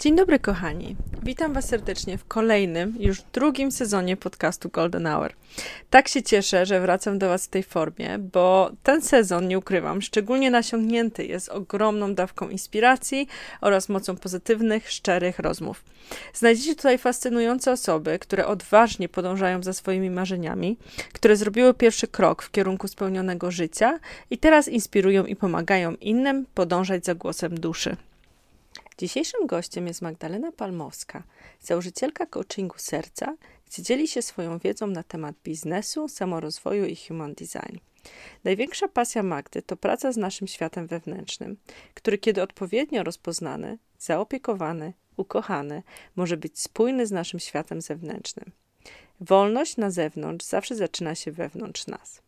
Dzień dobry, kochani. Witam Was serdecznie w kolejnym, już drugim sezonie podcastu Golden Hour. Tak się cieszę, że wracam do Was w tej formie, bo ten sezon, nie ukrywam, szczególnie nasiągnięty jest ogromną dawką inspiracji oraz mocą pozytywnych, szczerych rozmów. Znajdziecie tutaj fascynujące osoby, które odważnie podążają za swoimi marzeniami, które zrobiły pierwszy krok w kierunku spełnionego życia i teraz inspirują i pomagają innym podążać za głosem duszy. Dzisiejszym gościem jest Magdalena Palmowska, założycielka coachingu serca, gdzie dzieli się swoją wiedzą na temat biznesu, samorozwoju i human design. Największa pasja Magdy to praca z naszym światem wewnętrznym, który kiedy odpowiednio rozpoznany, zaopiekowany, ukochany, może być spójny z naszym światem zewnętrznym. Wolność na zewnątrz zawsze zaczyna się wewnątrz nas.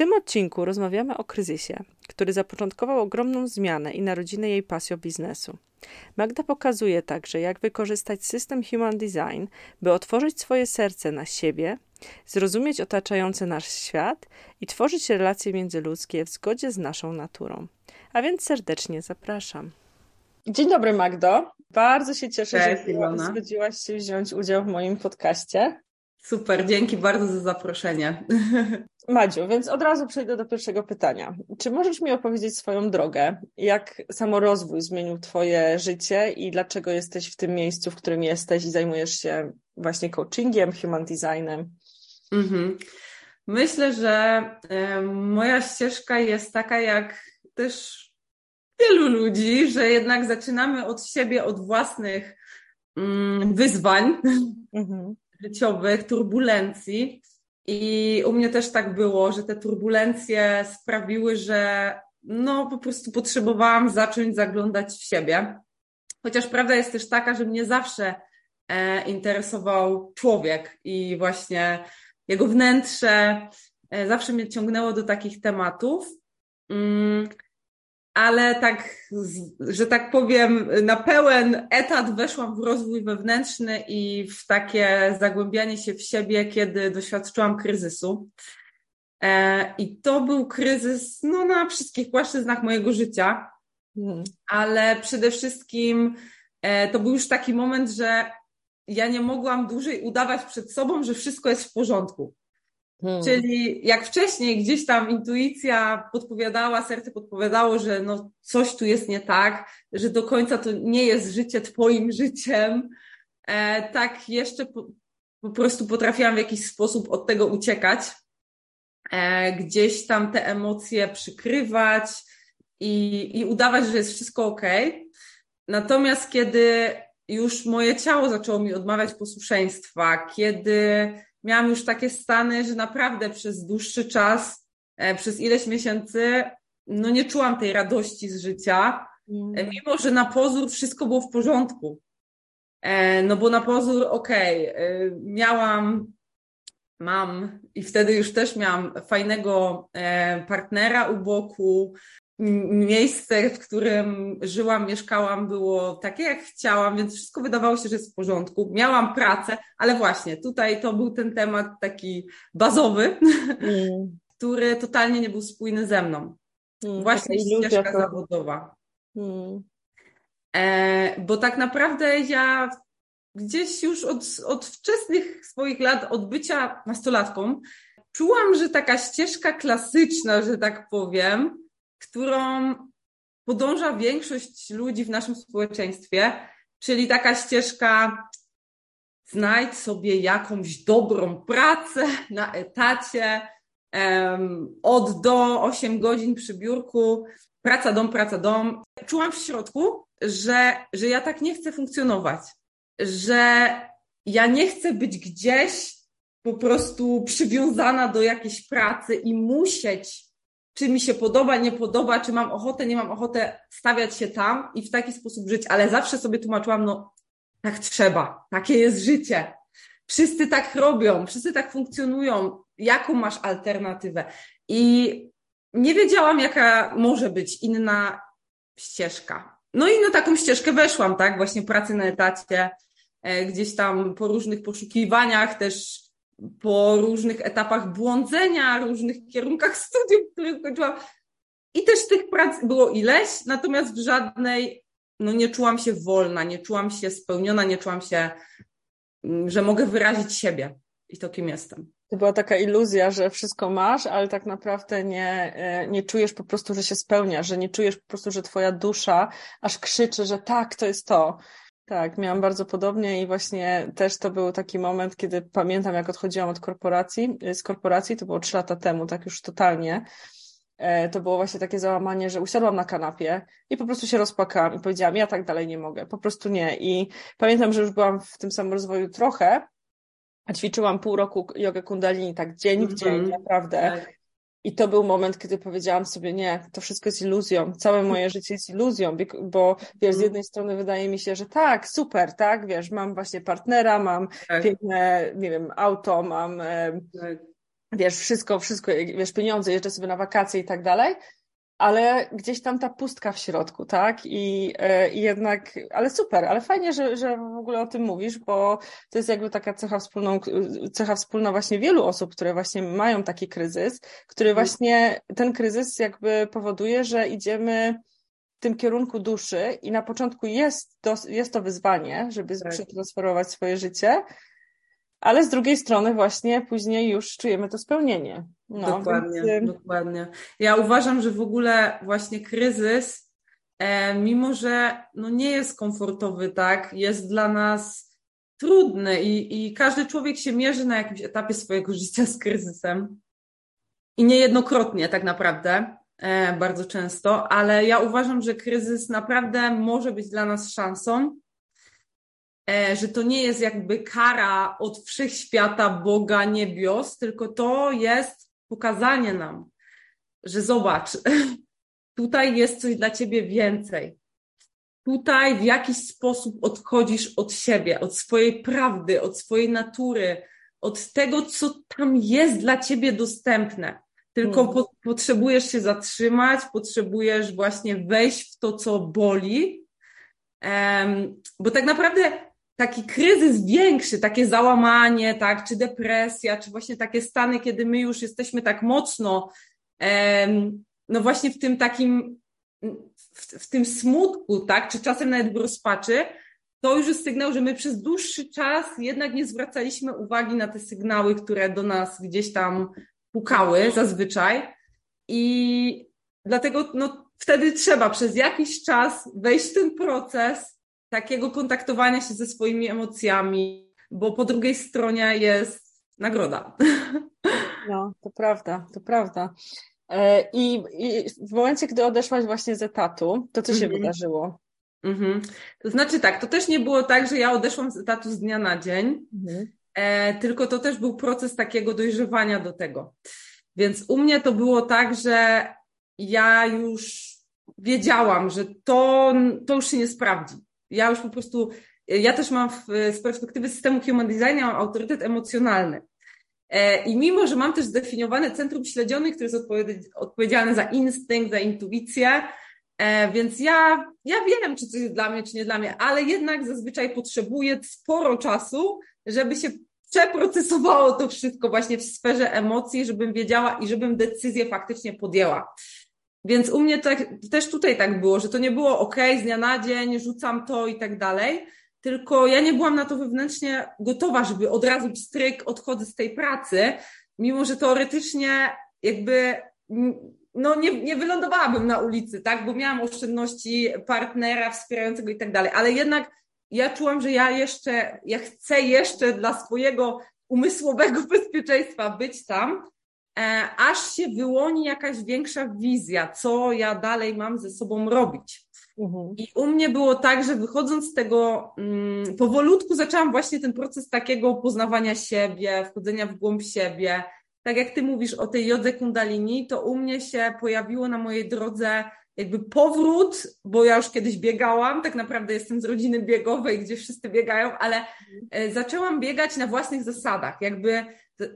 W tym odcinku rozmawiamy o kryzysie, który zapoczątkował ogromną zmianę i narodziny jej pasją biznesu. Magda pokazuje także, jak wykorzystać system Human Design, by otworzyć swoje serce na siebie, zrozumieć otaczający nasz świat i tworzyć relacje międzyludzkie w zgodzie z naszą naturą. A więc serdecznie zapraszam. Dzień dobry, Magdo. Bardzo się cieszę, Cześć, że zgodziłaś się wziąć udział w moim podcaście. Super, dzięki bardzo za zaproszenie. Madziu, więc od razu przejdę do pierwszego pytania. Czy możesz mi opowiedzieć swoją drogę? Jak samorozwój zmienił Twoje życie i dlaczego jesteś w tym miejscu, w którym jesteś i zajmujesz się właśnie coachingiem, human designem? Mhm. Myślę, że y, moja ścieżka jest taka jak też wielu ludzi, że jednak zaczynamy od siebie, od własnych y, wyzwań. Mhm życiowych, turbulencji. I u mnie też tak było, że te turbulencje sprawiły, że no po prostu potrzebowałam zacząć zaglądać w siebie. Chociaż prawda jest też taka, że mnie zawsze e, interesował człowiek i właśnie jego wnętrze. E, zawsze mnie ciągnęło do takich tematów. Ale tak, że tak powiem, na pełen etat weszłam w rozwój wewnętrzny i w takie zagłębianie się w siebie, kiedy doświadczyłam kryzysu. E, I to był kryzys no, na wszystkich płaszczyznach mojego życia, mhm. ale przede wszystkim e, to był już taki moment, że ja nie mogłam dłużej udawać przed sobą, że wszystko jest w porządku. Hmm. Czyli jak wcześniej gdzieś tam intuicja podpowiadała, serce podpowiadało, że no coś tu jest nie tak, że do końca to nie jest życie twoim życiem, e, tak jeszcze po, po, prostu potrafiłam w jakiś sposób od tego uciekać, e, gdzieś tam te emocje przykrywać i, i udawać, że jest wszystko ok. Natomiast kiedy już moje ciało zaczęło mi odmawiać posłuszeństwa, kiedy miałam już takie stany, że naprawdę przez dłuższy czas, e, przez ileś miesięcy, no nie czułam tej radości z życia, mm. E, mimo że na pozór wszystko było w porządku. E, no bo na pozór, okej, okay, miałam, mam i wtedy już też miałam fajnego partnera u boku, miejsce, w którym żyłam, mieszkałam, było takie, jak chciałam, więc wszystko wydawało się, że jest w porządku. Miałam pracę, ale właśnie tutaj to był ten temat taki bazowy, mm. który totalnie nie był spójny ze mną. Mm, właśnie ścieżka zawodowa. Mm. E, bo tak naprawdę ja gdzieś już od, od wczesnych swoich lat, od bycia nastolatką, czułam, że taka ścieżka klasyczna, że tak powiem, którą podąża większość ludzi w naszym społeczeństwie, czyli taka ścieżka znajdź sobie jakąś dobrą pracę na etacie, od do 8 godzin przy biurku, praca, dom, praca, dom. Czułam w środku, że, że ja tak nie chcę funkcjonować, że ja nie chcę być gdzieś po prostu przywiązana do jakiejś pracy i musieć czy mi się podoba, nie podoba, czy mam ochotę, nie mam ochotę stawiać się tam i w taki sposób żyć, ale zawsze sobie tłumaczyłam, no tak trzeba, takie jest życie. Wszyscy tak robią, wszyscy tak funkcjonują. Jaką masz alternatywę? I nie wiedziałam, jaka może być inna ścieżka. No i na taką ścieżkę weszłam, tak? Właśnie pracy na etacie, e, gdzieś tam po różnych poszukiwaniach, też po różnych etapach błądzenia, różnych kierunkach studiów, których kończyłam. I też tych prac było ileś, natomiast w żadnej, no nie czułam się wolna, nie czułam się spełniona, nie czułam się, mm, że mogę wyrazić siebie i to, kim jestem. To była taka iluzja, że wszystko masz, ale tak naprawdę nie, e, nie czujesz po prostu, że się spełnia, że nie czujesz po prostu, że twoja dusza aż krzyczy, że tak, to jest to. Tak, miałam bardzo podobnie i właśnie też to był taki moment, kiedy pamiętam, jak odchodziłam od korporacji, y, z korporacji, to było trzy lata temu, tak już totalnie. E, to było właśnie takie załamanie, że usiadłam na kanapie i po prostu się rozpłakałam i powiedziałam, ja tak dalej nie mogę, po prostu nie. I pamiętam, że już byłam w tym samym rozwoju trochę, ćwiczyłam pół roku jogę kundalini, tak dzień w dzień, mm -hmm. naprawdę. Tak. I to był moment, kiedy powiedziałam sobie, nie, to wszystko jest iluzją, całe moje życie jest iluzją, bo wiesz, z mhm. jednej strony wydaje mi się, że tak, super, tak, wiesz, mam właśnie partnera, mam tak. piękne, nie wiem, auto, mam, tak. wiesz, wszystko, wszystko, wiesz, pieniądze, jeżdżę sobie na wakacje i tak dalej, ale gdzieś tam ta pustka w środku, tak? I, e, i jednak, ale super, ale fajnie, że, że w ogóle o tym mówisz, bo to jest jakby taka cecha wspólną, cecha wspólna właśnie wielu osób, które właśnie mają taki kryzys, który mhm. właśnie ten kryzys jakby powoduje, że idziemy w tym kierunku duszy i na początku jest to, jest to wyzwanie, żeby tak. przetransferować swoje życie, ale z drugiej strony właśnie później już czujemy to spełnienie. No, dokładnie, więc... dokładnie. Ja uważam, że w ogóle właśnie kryzys, e, mimo że no nie jest komfortowy, tak, jest dla nas trudny i, i każdy człowiek się mierzy na jakimś etapie swojego życia z kryzysem. I niejednokrotnie tak naprawdę, e, bardzo często, ale ja uważam, że kryzys naprawdę może być dla nas szansą E, że to nie jest jakby kara od wszechświata, Boga, niebios, tylko to jest pokazanie nam, że zobacz, tutaj jest coś dla ciebie więcej. Tutaj w jakiś sposób odchodzisz od siebie, od swojej prawdy, od swojej natury, od tego, co tam jest dla ciebie dostępne. Tylko hmm. po, potrzebujesz się zatrzymać, potrzebujesz właśnie wejść w to, co boli. Um, bo tak naprawdę taki kryzys większy, takie załamanie, tak, czy depresja, czy właśnie takie stany, kiedy my już jesteśmy tak mocno, no właśnie w tym takim, w, w tym smutku, tak, czy czasem nawet w rozpaczy, to już jest sygnał, że my przez dłuższy czas jednak nie zwracaliśmy uwagi na te sygnały, które do nas gdzieś tam pukały zazwyczaj. I dlatego no, wtedy trzeba przez jakiś czas wejść w ten proces, takiego kontaktowania się ze swoimi emocjami, bo po drugiej stronie jest nagroda. No, to prawda, to prawda. E, I, I, w momencie, gdy odeszłaś właśnie z etatu, to co się -hmm. wydarzyło? -hmm. To znaczy tak, to też nie było tak, że ja odeszłam z etatu z dnia na dzień, -hmm. e, tylko to też był proces takiego dojrzewania do tego. Więc u mnie to było tak, że ja już wiedziałam, że to, to już się nie sprawdzi ja już po prostu, ja też mam w, z perspektywy systemu Human Design, mam autorytet emocjonalny. E, I mimo, że mam też zdefiniowane centrum śledzionych, które jest odpowiedzialne za instynkt, za intuicję, e, więc ja, ja wiem, czy coś jest dla mnie, czy nie dla mnie, ale jednak zazwyczaj potrzebuję sporo czasu, żeby się przeprocesowało to wszystko właśnie w sferze emocji, żebym wiedziała i żebym decyzję faktycznie podjęła. Więc u mnie tak, też tutaj tak było, że to nie było ok, z dnia na dzień, rzucam to i tak dalej, tylko ja nie byłam na to wewnętrznie gotowa, żeby od razu stryk odchodzę z tej pracy, mimo że teoretycznie jakby no nie, nie wylądowałabym na ulicy, tak, bo miałam oszczędności partnera wspierającego i tak dalej, ale jednak ja czułam, że ja jeszcze, ja chcę jeszcze dla swojego umysłowego bezpieczeństwa być tam, aż się wyłoni jakaś większa wizja, co ja dalej mam ze sobą robić. Mhm. I u mnie było tak, że wychodząc z tego, mm, powolutku zaczęłam właśnie ten proces takiego poznawania siebie, wchodzenia w głąb siebie, tak jak ty mówisz o tej jodze kundalini, to u mnie się pojawiło na mojej drodze jakby powrót, bo ja już kiedyś biegałam, tak naprawdę jestem z rodziny biegowej, gdzie wszyscy biegają, ale e, zaczęłam biegać na własnych zasadach, jakby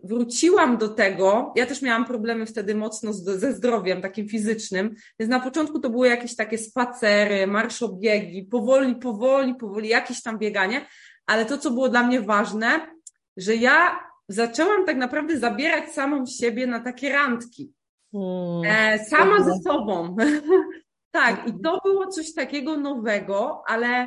wróciłam do tego, ja też miałam problemy wtedy mocno ze zdrowiem takim fizycznym, więc na początku to były jakieś takie spacery, marszobiegi, powoli, powoli, powoli, jakieś tam bieganie, ale to, co było dla mnie ważne, że ja zaczęłam tak naprawdę zabierać samą siebie na takie randki. Hmm. E, sama ze sobą. tak, i to było coś takiego nowego, ale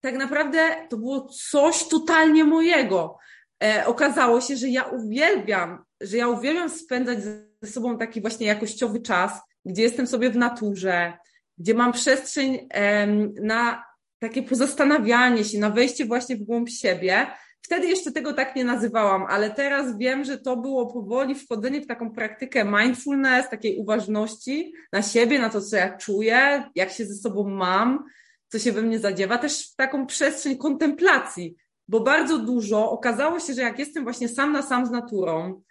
tak naprawdę to było coś totalnie mojego. E, okazało się, że ja uwielbiam, że ja uwielbiam spędzać ze sobą taki właśnie jakościowy czas, gdzie jestem sobie w naturze, gdzie mam przestrzeń na takie pozastanawianie się, na wejście właśnie w głąb siebie. Wtedy jeszcze tego tak nie nazywałam, ale teraz wiem, że to było powoli wchodzenie w taką praktykę mindfulness, takiej uważności na siebie, na to, co ja czuję, jak się ze sobą mam, co się we mnie zadziewa, też w taką przestrzeń kontemplacji, bo bardzo dużo okazało się, że jak jestem właśnie sam na sam z naturą,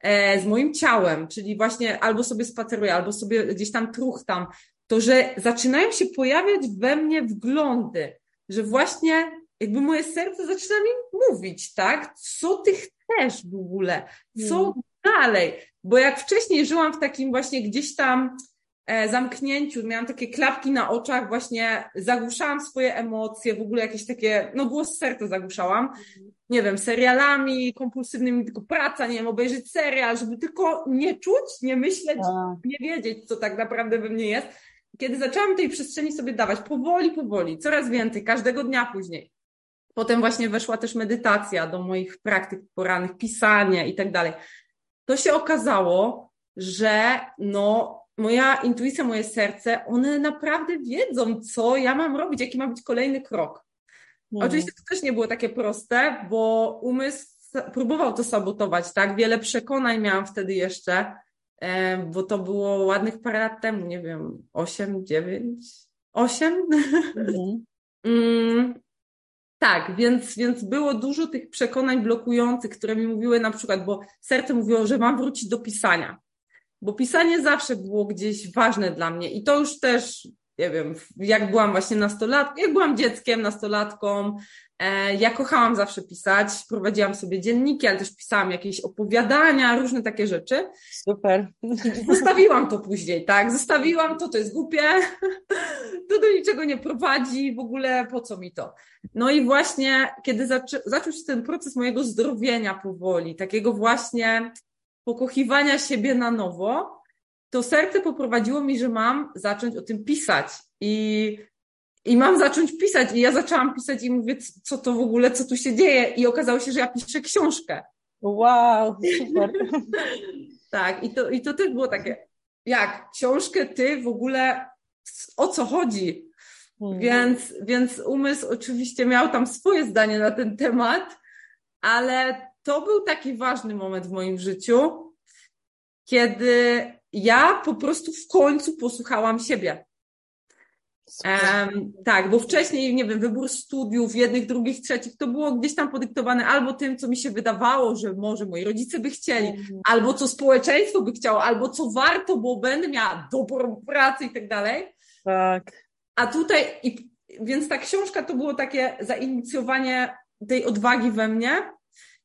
e, z moim ciałem, czyli właśnie albo sobie spaceruję, albo sobie gdzieś tam truchtam, to że zaczynają się pojawiać we mnie wglądy, że właśnie jakby moje serce zaczyna mi mówić, tak? Co ty chcesz w ogóle? Co mm. dalej? Bo jak wcześniej żyłam w takim właśnie gdzieś tam zamknięciu, miałam takie klapki na oczach, właśnie zagłuszałam swoje emocje, w ogóle jakieś takie, no głos serca zagłuszałam, nie wiem, serialami kompulsywnymi, tylko praca, nie wiem, obejrzeć serial, żeby tylko nie czuć, nie myśleć, tak. nie wiedzieć, co tak naprawdę we mnie jest. Kiedy zaczęłam tej przestrzeni sobie dawać, powoli, powoli, coraz więcej, każdego dnia później, Potem właśnie weszła też medytacja do moich praktyk porannych, pisanie i tak dalej. To się okazało, że no, moja intuicja, moje serce, one naprawdę wiedzą, co ja mam robić, jaki ma być kolejny krok. Mhm. Oczywiście to też nie było takie proste, bo umysł próbował to sabotować, tak? Wiele przekonań miałam wtedy jeszcze, bo to było ładnych parę lat temu, nie wiem, 8, 9, 8. mm. Tak, więc, więc było dużo tych przekonań blokujących, które mi mówiły na przykład, bo serce mówiło, że mam wrócić do pisania, bo pisanie zawsze było gdzieś ważne dla mnie i to już też, nie wiem, jak byłam właśnie nastolatką, jak byłam dzieckiem, nastolatką, e, ja kochałam zawsze pisać, prowadziłam sobie dzienniki, ale też pisałam jakieś opowiadania, różne takie rzeczy. Super. Zostawiłam to później, tak? Zostawiłam to, to jest głupie, to do niczego nie prowadzi, w ogóle po co mi to? No i właśnie, kiedy zaczą, zaczął się ten proces mojego zdrowienia powoli, takiego właśnie pokochiwania siebie na nowo, to serce poprowadziło mi, że mam zacząć o tym pisać. I, i mam zacząć pisać. I ja zaczęłam pisać i mówię, co to w ogóle, co tu się dzieje. I okazało się, że ja piszę książkę. Wow, super. tak, i to, i to też było takie, jak książkę ty w ogóle, o co chodzi? Hmm. Więc, więc umysł oczywiście miał tam swoje zdanie na ten temat, ale to był taki ważny moment w moim życiu, kiedy ja po prostu w końcu posłuchałam siebie. Um, tak, bo wcześniej, nie wiem, wybór studiów, jednych, drugich, trzecich, to było gdzieś tam podyktowane albo tym, co mi się wydawało, że może moi rodzice by chcieli, mhm. albo co społeczeństwo by chciało, albo co warto, bo będę miała dobrą pracę i tak dalej. Tak. A tutaj, i, więc ta książka to było takie zainicjowanie tej odwagi we mnie.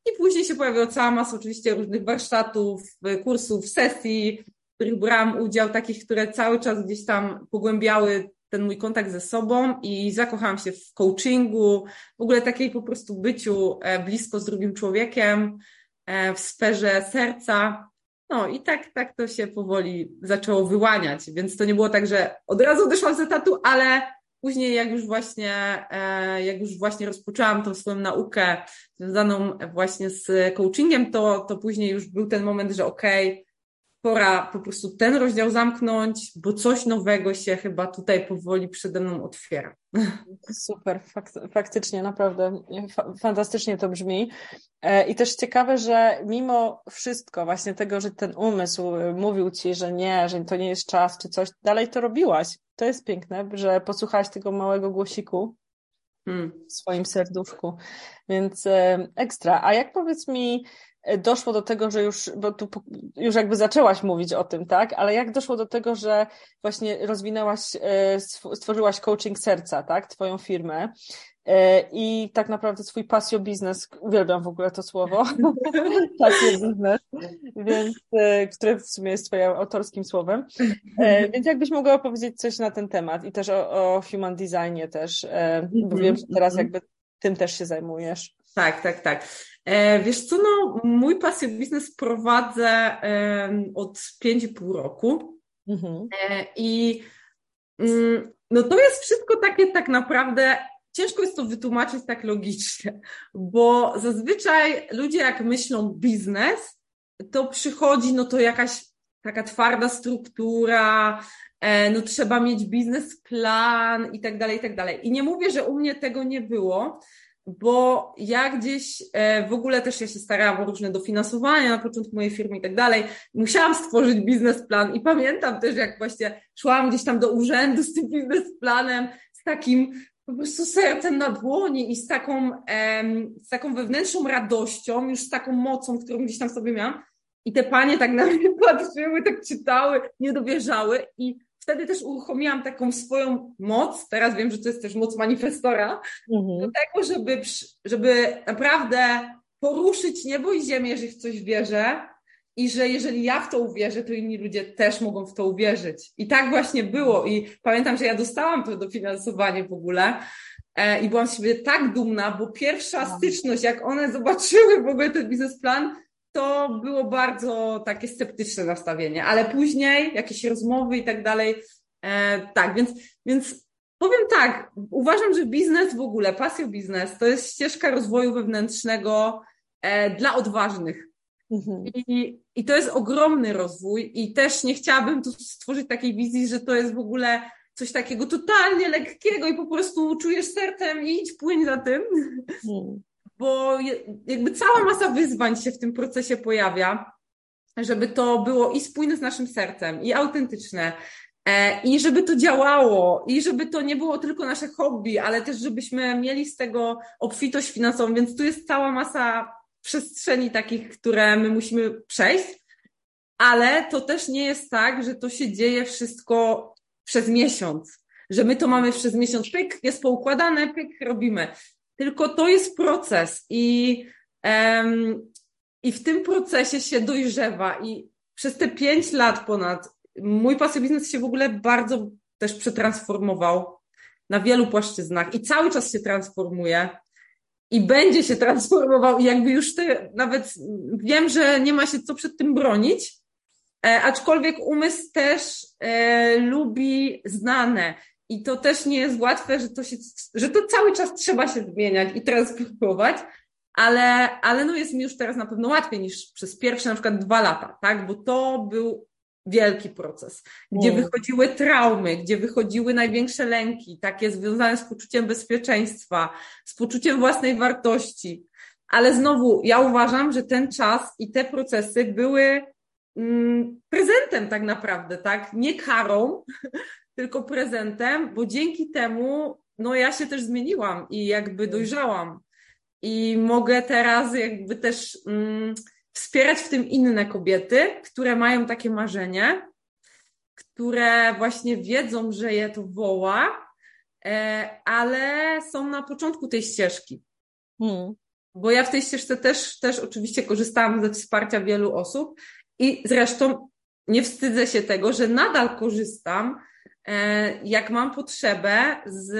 I później się pojawiła cała masa oczywiście różnych warsztatów, kursów, sesji, w których brałam udział, takich, które cały czas gdzieś tam pogłębiały ten mój kontakt ze sobą i zakochałam się w coachingu, w ogóle takiej po prostu byciu e, blisko z drugim człowiekiem, e, w sferze serca. No i tak, tak to się powoli zaczęło wyłaniać, więc to nie było tak, że od razu odeszłam z etatu, ale później jak już właśnie, e, jak już właśnie rozpoczęłam tą swoją naukę związaną właśnie z coachingiem, to, to później już był ten moment, że okej, okay, pora po prostu ten rozdział zamknąć, bo coś nowego się chyba tutaj powoli przede mną otwiera. Super, faktycznie, naprawdę fantastycznie to brzmi. E, I też ciekawe, że mimo wszystko, właśnie tego, że ten umysł e, mówił ci, że nie, że to nie jest czas, czy coś, dalej to robiłaś. To jest piękne, że posłuchałaś tego małego głosiku hmm. w swoim serduszku. Więc e, ekstra. A jak powiedz mi, doszło do tego, że już, bo tu już jakby zaczęłaś mówić o tym, tak? Ale jak doszło do tego, że właśnie rozwinęłaś, e, stworzyłaś coaching serca, tak? Twoją firmę. E, I tak naprawdę swój pasjo biznes, uwielbiam w ogóle to słowo, pasjo biznes, więc, które w sumie jest twoim autorskim słowem. Więc jakbyś mogła opowiedzieć coś na ten temat i też o, o human designie też, bo wiem, że teraz jakby tym też się zajmujesz. Tak, tak, tak. E, wiesz co, no, mój pasję biznes prowadzę od 5,5 roku. Mhm. E, I mm, no to jest wszystko takie tak naprawdę, ciężko jest to wytłumaczyć tak logicznie, bo zazwyczaj ludzie jak myślą biznes, to przychodzi no to jakaś taka twarda struktura, e, no trzeba mieć biznesplan i tak dalej, i tak dalej. I nie mówię, że u mnie tego nie było, bo ja gdzieś e, w ogóle też ja się starałam o różne dofinansowania na początku mojej firmy i tak dalej. Musiałam stworzyć biznesplan i pamiętam też, jak właśnie szłam gdzieś tam do urzędu z tym biznesplanem, z takim po prostu sercem na dłoni i z taką, z taką wewnętrzną radością, już z taką mocą, którą gdzieś tam sobie miałam. I te panie tak na mnie patrzyły, tak czytały, nie dowierzały i wtedy też uruchomiłam taką swoją moc, teraz wiem, że to jest też moc manifestora, mhm. do tego, żeby, żeby naprawdę poruszyć niebo i ziemię, jeżeli w coś wierzę i że jeżeli ja w to uwierzę, to inni ludzie też mogą w to uwierzyć. I tak właśnie było i pamiętam, że ja dostałam to dofinansowanie w ogóle e, i byłam z siebie tak dumna, bo pierwsza styczność, jak one zobaczyły w ogóle ten biznesplan, to było bardzo takie sceptyczne nastawienie, ale później jakieś rozmowy i tak dalej, e, tak, więc, więc powiem tak, uważam, że biznes w ogóle, pasja biznes to jest ścieżka rozwoju wewnętrznego e, dla odważnych. Mhm. I, I to jest ogromny rozwój i też nie chciałabym tu stworzyć takiej wizji, że to jest w ogóle coś takiego totalnie lekkiego i po prostu czujesz sercem i idź płyń za tym. Mhm bo jakby cała masa wyzwań się w tym procesie pojawia, żeby to było i spójne z naszym sercem, i autentyczne, e, i żeby to działało, i żeby to nie było tylko nasze hobby, ale też żebyśmy mieli z tego obfitość finansową, więc tu jest cała masa przestrzeni takich, które my musimy przejść, ale to też nie jest tak, że to się dzieje wszystko przez miesiąc, że my to mamy przez miesiąc, pyk, jest poukładane, pyk, robimy tylko to jest proces i, um, i w tym procesie się dojrzewa i przez te pięć lat ponad mój pasy biznes się w ogóle bardzo też przetransformował na wielu płaszczyznach i cały czas się transformuje i będzie się transformował i jakby już te, nawet wiem, że nie ma się co przed tym bronić, e, aczkolwiek umysł też e, lubi znane. I to też nie jest łatwe, że to, się, że to cały czas trzeba się zmieniać i transformować, ale, ale no jest mi już teraz na pewno łatwiej niż przez pierwsze na przykład dwa lata, tak? Bo to był wielki proces, gdzie mm. wychodziły traumy, gdzie wychodziły największe lęki, takie związane z poczuciem bezpieczeństwa, z poczuciem własnej wartości. Ale znowu, ja uważam, że ten czas i te procesy były mm, prezentem tak naprawdę, tak? Nie karą, tylko prezentem, bo dzięki temu no ja się też zmieniłam i jakby dojrzałam. I mogę teraz jakby też mm, wspierać w tym inne kobiety, które mają takie marzenie, które właśnie wiedzą, że je to woła, e, ale są na początku tej ścieżki. Hmm. Bo ja w tej ścieżce też, też oczywiście korzystałam ze wsparcia wielu osób i zresztą nie wstydzę się tego, że nadal korzystam jak mam potrzebę z,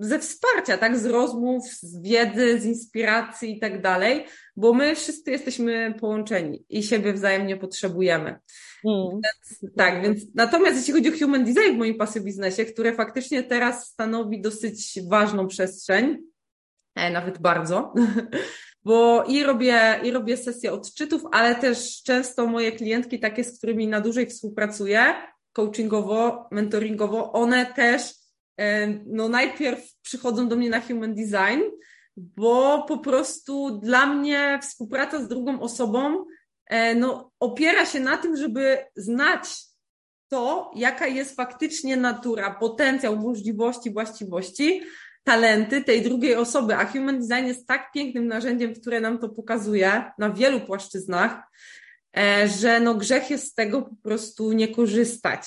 ze wsparcia, tak, z rozmów, z wiedzy, z inspiracji i tak dalej, bo my wszyscy jesteśmy połączeni i siebie wzajemnie potrzebujemy. Mm. Więc, tak, więc natomiast jeśli chodzi o human design w moim pasy biznesie, które faktycznie teraz stanowi dosyć ważną przestrzeń, e, nawet bardzo, bo i robię, i robię sesje odczytów, ale też często moje klientki, takie, z którymi na dłużej współpracuję, coachingowo, mentoringowo, one też e, no najpierw przychodzą do mnie na human design, bo po prostu dla mnie współpraca z drugą osobą e, no, opiera się na tym, żeby znać to, jaka jest faktycznie natura, potencjał, możliwości, właściwości talenty tej drugiej osoby, a human design jest tak pięknym narzędziem, które nam to pokazuje na wielu płaszczyznach, że no grzech jest z tego po prostu nie korzystać.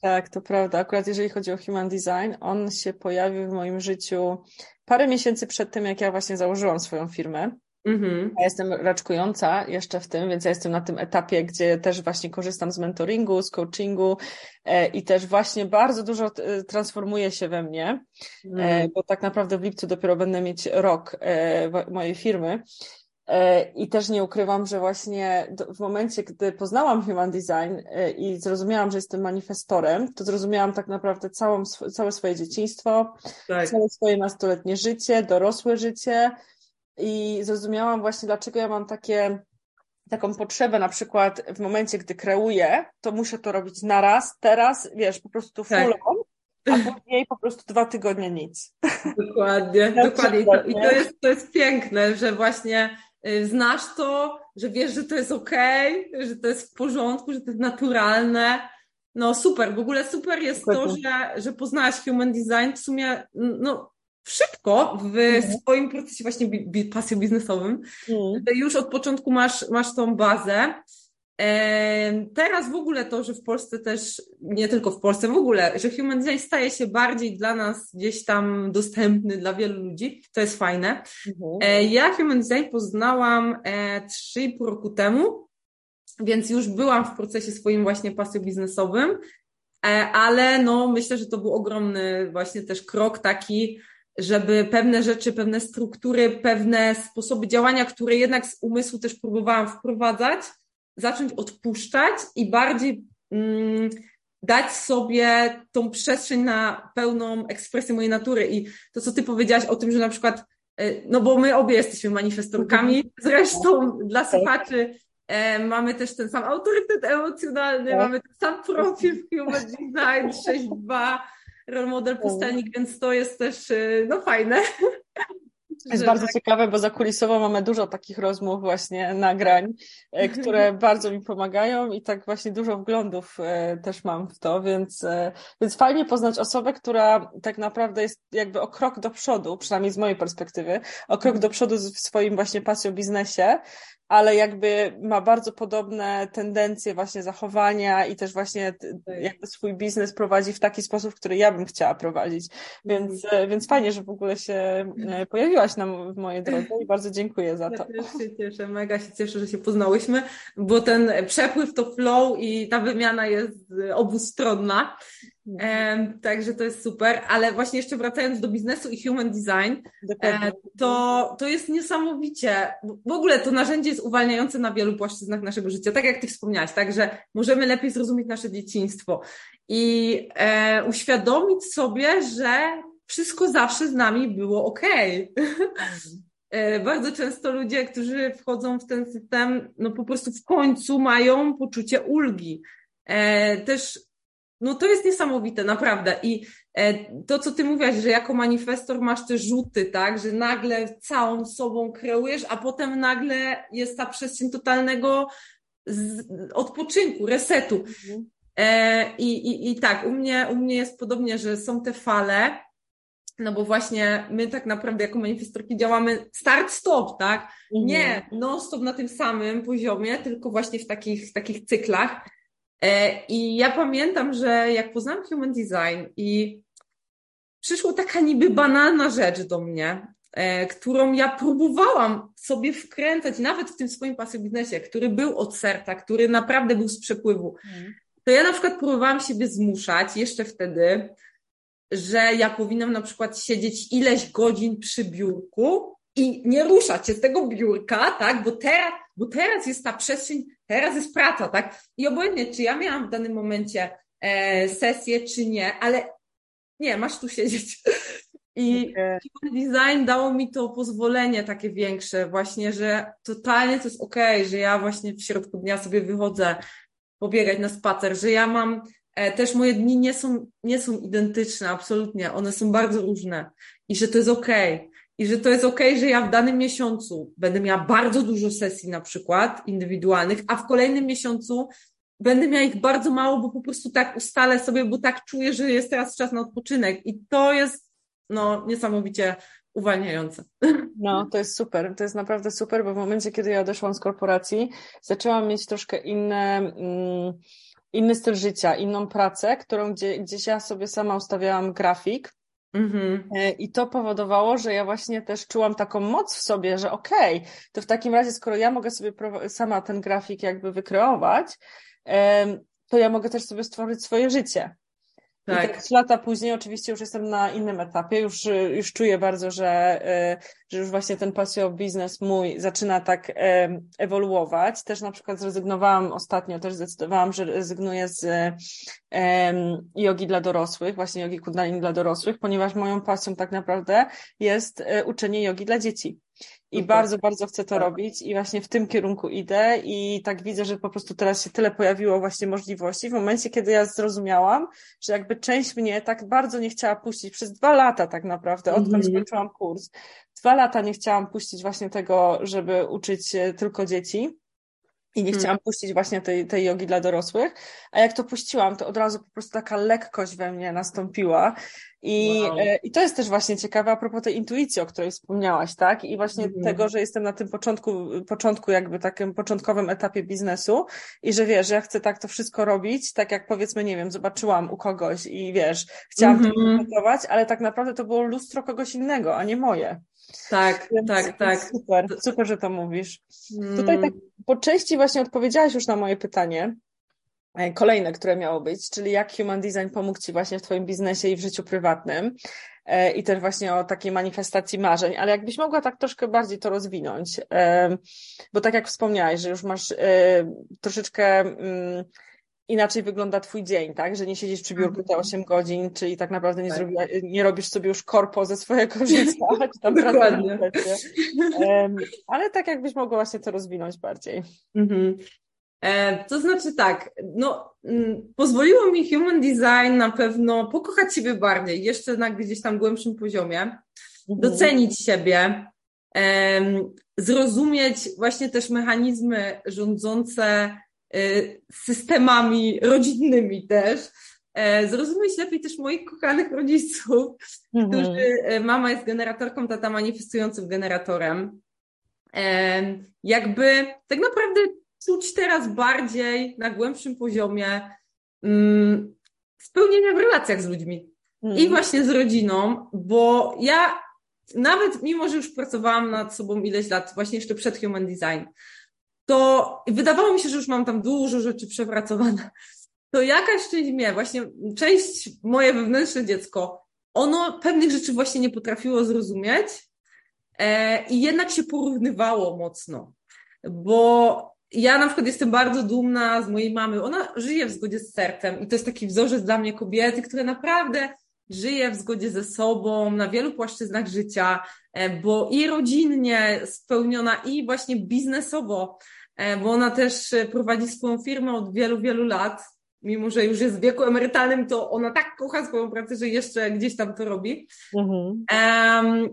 Tak, to prawda. Akurat jeżeli chodzi o human design, on się pojawił w moim życiu parę miesięcy przed tym, jak ja właśnie założyłam swoją firmę. Mhm. Ja jestem raczkująca jeszcze w tym, więc ja jestem na tym etapie, gdzie też właśnie korzystam z mentoringu, z coachingu e, i też właśnie bardzo dużo e, transformuje się we mnie, e, mhm. bo tak naprawdę w lipcu dopiero będę mieć rok e, mojej firmy. E, I też nie ukrywam, że właśnie w momencie, gdy poznałam human design e, i zrozumiałam, że jestem manifestorem, to zrozumiałam tak naprawdę całą, całe swoje dzieciństwo, tak. całe swoje nastoletnie życie, dorosłe życie i zrozumiałam właśnie, dlaczego ja mam takie, taką potrzebę na przykład w momencie, gdy kreuję, to muszę to robić naraz, teraz, wiesz, po prostu full tak. on, a później po prostu dwa tygodnie nic. Dokładnie, dokładnie. I to, I to, jest, to jest piękne, że właśnie znasz to, że wiesz, że to jest okej, okay, że to jest w porządku, że to jest naturalne. No super, w ogóle super jest to, że, że poznałaś human design w sumie no, szybko w mhm. swoim procesie właśnie bi, bi, biznesowym. Mhm. Już od początku masz, masz tą bazę. Teraz w ogóle to, że w Polsce też, nie tylko w Polsce, w ogóle, że human design staje się bardziej dla nas gdzieś tam dostępny dla wielu ludzi, to jest fajne. Mhm. E, ja human design poznałam 3,5 e, roku temu, więc już byłam w procesie swoim właśnie pasją biznesowym, e, ale no myślę, że to był ogromny właśnie też krok taki, żeby pewne rzeczy, pewne struktury, pewne sposoby działania, które jednak z umysłu też próbowałam wprowadzać, zacząć odpuszczać i bardziej mm, dać sobie tą przestrzeń na pełną ekspresję mojej natury. I to, co ty powiedziałaś o tym, że na przykład, e, no bo my obie jesteśmy manifestorkami, mhm. zresztą dla słuchaczy e, mamy też ten sam autorytet emocjonalny, tak. mamy ten sam profil w Human Design 6.2, role model tak. pustelnik, więc to jest też e, no fajne. Jest bardzo tak... ciekawe, bo zakulisowo mamy dużo takich rozmów, właśnie nagrań, e, mhm. które bardzo mi pomagają i tak właśnie dużo wglądów e, też mam w to, więc, e, więc fajnie poznać osobę, która tak naprawdę jest jakby o krok do przodu, przynajmniej z mojej perspektywy, o krok do przodu w swoim właśnie pasją biznesie, ale jakby ma bardzo podobne tendencje właśnie zachowania i też właśnie tak. jakby swój biznes prowadzi w taki sposób, który ja bym chciała prowadzić. Więc, mhm. więc fajnie, że w ogóle się e, pojawiłaś na, w mojej drodze i bardzo dziękuję za to. Ja też się cieszę, mega się cieszę, że się poznałyśmy, bo ten przepływ to flow i ta wymiana jest obustronna. Mhm. także to jest super, ale właśnie jeszcze wracając do biznesu i human design, e, to, to jest niesamowicie, w ogóle to narzędzie jest uwalniające na wielu płaszczyznach naszego życia, tak jak Ty wspomniałaś, tak, że możemy lepiej zrozumieć nasze dzieciństwo i e, uświadomić sobie, że wszystko zawsze z nami było ok. E, bardzo często ludzie, którzy wchodzą w ten system, no po prostu w końcu mają poczucie ulgi. E, też no to jest niesamowite, naprawdę. I e, to, co ty mówiłaś, że jako manifestor masz te rzuty, tak, że nagle całą sobą kreujesz, a potem nagle jest ta przestrzeń totalnego odpoczynku, resetu. Mhm. I, i, I tak, u mnie, u mnie jest podobnie, że są te fale, no bo właśnie my tak naprawdę jako manifestorki działamy start-stop, tak? Mhm. Nie non-stop na tym samym poziomie, tylko właśnie w takich, takich cyklach. E, I ja pamiętam, że jak poznałam Human Design i przyszła taka niby banalna rzecz do mnie, e, którą ja próbowałam sobie wkręcać, nawet w tym swoim pasji biznesie, który był od serca, który naprawdę był z przepływu. Mm. To ja na przykład próbowałam siebie zmuszać jeszcze wtedy, że ja powinnam na przykład siedzieć ileś godzin przy biurku i nie ruszać się z tego biurka, tak? Bo teraz, bo teraz jest ta przestrzeń, teraz jest praca, tak? I obojętnie, czy ja miałam w danym momencie e, sesję, czy nie, ale nie, masz tu siedzieć. I okay. design dało mi to pozwolenie takie większe, właśnie, że totalnie to jest okej, okay, że ja właśnie w środku dnia sobie wychodzę pobiegać na spacer, że ja mam też moje dni nie są, nie są identyczne, absolutnie, one są bardzo różne i że to jest okej. Okay i że to jest ok, że ja w danym miesiącu będę miała bardzo dużo sesji na przykład indywidualnych, a w kolejnym miesiącu będę miała ich bardzo mało, bo po prostu tak ustalę sobie, bo tak czuję, że jest teraz czas na odpoczynek. I to jest no, niesamowicie uwalniające. No, to jest super. To jest naprawdę super, bo w momencie, kiedy ja odeszłam z korporacji, zaczęłam mieć troszkę inne, mm, inny styl życia, inną pracę, którą gdzie, gdzieś ja sobie sama ustawiałam grafik. Mhm. E, I to powodowało, że ja właśnie też czułam taką moc w sobie, że okej, okay, to w takim razie, skoro ja mogę sobie sama ten grafik jakby wykreować, to ja mogę też sobie stworzyć swoje życie. Tak. I tak trzy lata później oczywiście już jestem na innym etapie, już, już czuję bardzo, że, że już właśnie ten pasjo biznes mój zaczyna tak ewoluować. Też na przykład zrezygnowałam ostatnio, też zdecydowałam, że rezygnuję z jogi dla dorosłych, właśnie jogi kundalini dla dorosłych, ponieważ moją pasją tak naprawdę jest e, uczenie jogi dla dzieci. I Super. bardzo, bardzo chcę to tak. robić i właśnie w tym kierunku idę i tak widzę, że po prostu teraz się tyle pojawiło właśnie możliwości w momencie, kiedy ja zrozumiałam, że jakby część mnie tak bardzo nie chciała puścić przez dwa lata tak naprawdę, odkąd mm -hmm. skończyłam kurs. Dwa lata nie chciałam puścić właśnie tego, żeby uczyć tylko dzieci i nie hmm. chciałam puścić właśnie tej, tej jogi dla dorosłych, a jak to puściłam, to od razu po prostu taka lekkość we mnie nastąpiła i, wow. e, i to jest też właśnie ciekawe a propos tej intuicji, o której wspomniałaś, tak? I właśnie mm. tego, że jestem na tym początku, początku jakby takim początkowym etapie biznesu i że wiesz, że ja chcę tak to wszystko robić, tak jak powiedzmy, nie wiem, zobaczyłam u kogoś i wiesz, chciałam mm -hmm. to implementować, ale tak naprawdę to było lustro kogoś innego, a nie moje. Tak, Więc tak, tak. Super, super, że to mówisz. Mm. Tutaj tak po części właśnie odpowiedziałaś już na moje pytanie, e, kolejne, które miało być, czyli jak Human Design pomógł Ci właśnie w Twoim biznesie i w życiu prywatnym e, i też właśnie o takiej manifestacji marzeń, ale jakbyś mogła tak troszkę bardziej to rozwinąć, e, bo tak jak wspomniałaś, że już masz troszeczkę mm, inaczej wygląda twój dzień, tak? Że nie siedzisz przy biurku te 8 mhm. godzin, czyli tak naprawdę nie, tak. zrobi, nie robisz sobie już korpo ze swojego życia, czy tam Dokładnie. Um, ale tak jakbyś mogła właśnie to rozwinąć bardziej. Mhm. E, to znaczy tak, no, m, pozwoliło mi human design na pewno pokochać siebie bardziej, jeszcze na gdzieś tam głębszym poziomie, mhm. docenić siebie, zrozumieć właśnie też mechanizmy rządzące systemami rodzinnymi też, e, zrozumieć lepiej też moich kochanych rodziców, mhm. którzy, e, mama jest generatorką, tata manifestującym generatorem. E, jakby tak naprawdę czuć teraz bardziej na głębszym poziomie mm, spełnienia w relacjach z ludźmi mhm. i właśnie z rodziną, bo ja nawet mimo, że już pracowałam nad sobą ileś lat, właśnie jeszcze przed Human Design, to wydawało mi się, że już mam tam dużo rzeczy przepracowane. To jakaś część mnie, właśnie część moje wewnętrzne dziecko, ono pewnych rzeczy właśnie nie potrafiło zrozumieć e, i jednak się porównywało mocno. Bo ja na przykład jestem bardzo dumna z mojej mamy. Ona żyje w zgodzie z sercem i to jest taki wzorzec dla mnie kobiety, które naprawdę żyje w zgodzie ze sobą na wielu płaszczyznach życia, e, bo i rodzinnie spełniona, i właśnie biznesowo, e, bo ona też e, prowadzi swoją firmę od wielu, wielu lat. Mimo, że już jest w wieku emerytalnym, to ona tak kocha swoją pracę, że jeszcze gdzieś tam to robi. Mhm.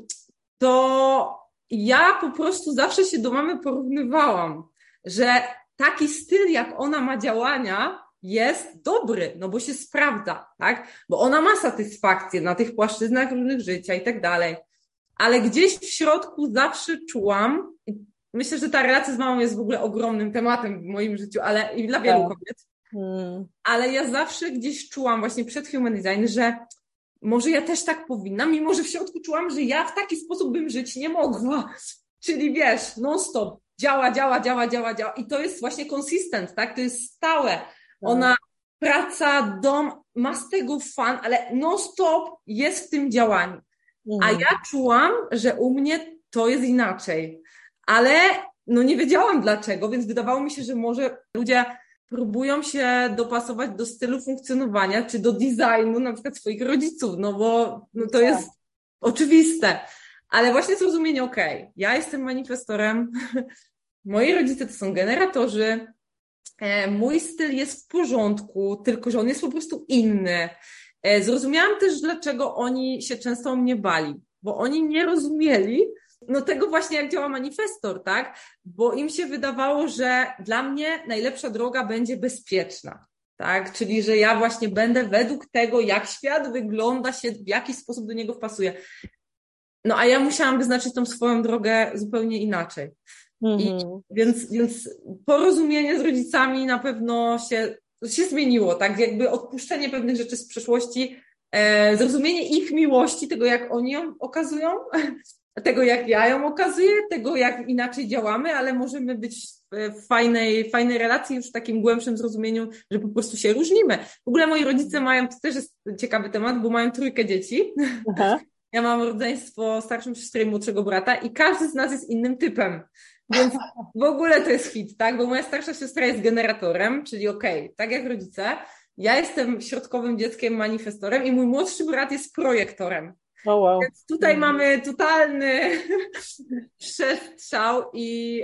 To ja po prostu zawsze się do mamy porównywałam, że taki styl, jak ona ma działania, jest dobry, no bo się sprawdza, tak? Bo ona ma satysfakcję na tych płaszczyznach różnych życia i tak dalej. Ale gdzieś w środku zawsze czułam, myślę, że ta relacja z mamą jest w ogóle ogromnym tematem w moim życiu, ale i dla wielu tak. kobiet. Hmm. Ale ja zawsze gdzieś czułam właśnie przed Human Design, że może ja też tak powinnam, mimo że w środku czułam, że ja w taki sposób bym żyć nie mogła. Czyli wiesz, non-stop, działa, działa, działa, działa, działa. I to jest właśnie consistent, tak? To jest stałe. Ona praca, dom, ma z tego fan, ale non-stop jest w tym działaniu. A mhm. ja czułam, że u mnie to jest inaczej. Ale no nie wiedziałam dlaczego, więc wydawało mi się, że może ludzie próbują się dopasować do stylu funkcjonowania, czy do designu na przykład swoich rodziców, no bo no to jest oczywiste. Ale właśnie zrozumienie, okej, okay, ja jestem manifestorem, moi rodzice to są generatorzy, mój styl jest w porządku, tylko że on jest po prostu inny. E, zrozumiałam też, dlaczego oni się często o mnie bali, bo oni nie rozumieli no tego właśnie, jak działa manifestor, tak? Bo im się wydawało, że dla mnie najlepsza droga będzie bezpieczna. tak? Czyli, że ja właśnie będę według tego, jak świat wygląda się, w jaki sposób do niego wpasuję. No a ja musiałam wyznaczyć tą swoją drogę zupełnie inaczej. -hmm. I, mhm. więc, więc porozumienie z rodzicami na pewno się, się zmieniło, tak? Jakby odpuszczenie pewnych rzeczy z przeszłości, e, zrozumienie ich miłości, tego jak oni ją okazują, tego jak ja ją okazuję, tego jak inaczej działamy, ale możemy być w fajnej, fajnej relacji już w takim głębszym zrozumieniu, że po prostu się różnimy. W ogóle moi rodzice mają, to też jest ciekawy temat, bo mają trójkę dzieci. Aha. Ja mam rodzeństwo starszą siostrę i młodszego brata i każdy z nas jest innym typem. Więc w ogóle to jest hit, tak? Bo moja starsza siostra jest generatorem, czyli okej, okay, tak jak rodzice. Ja jestem środkowym dzieckiem, manifestorem i mój młodszy brat jest projektorem. Oh wow. Więc tutaj mhm. mamy totalny przestrzał i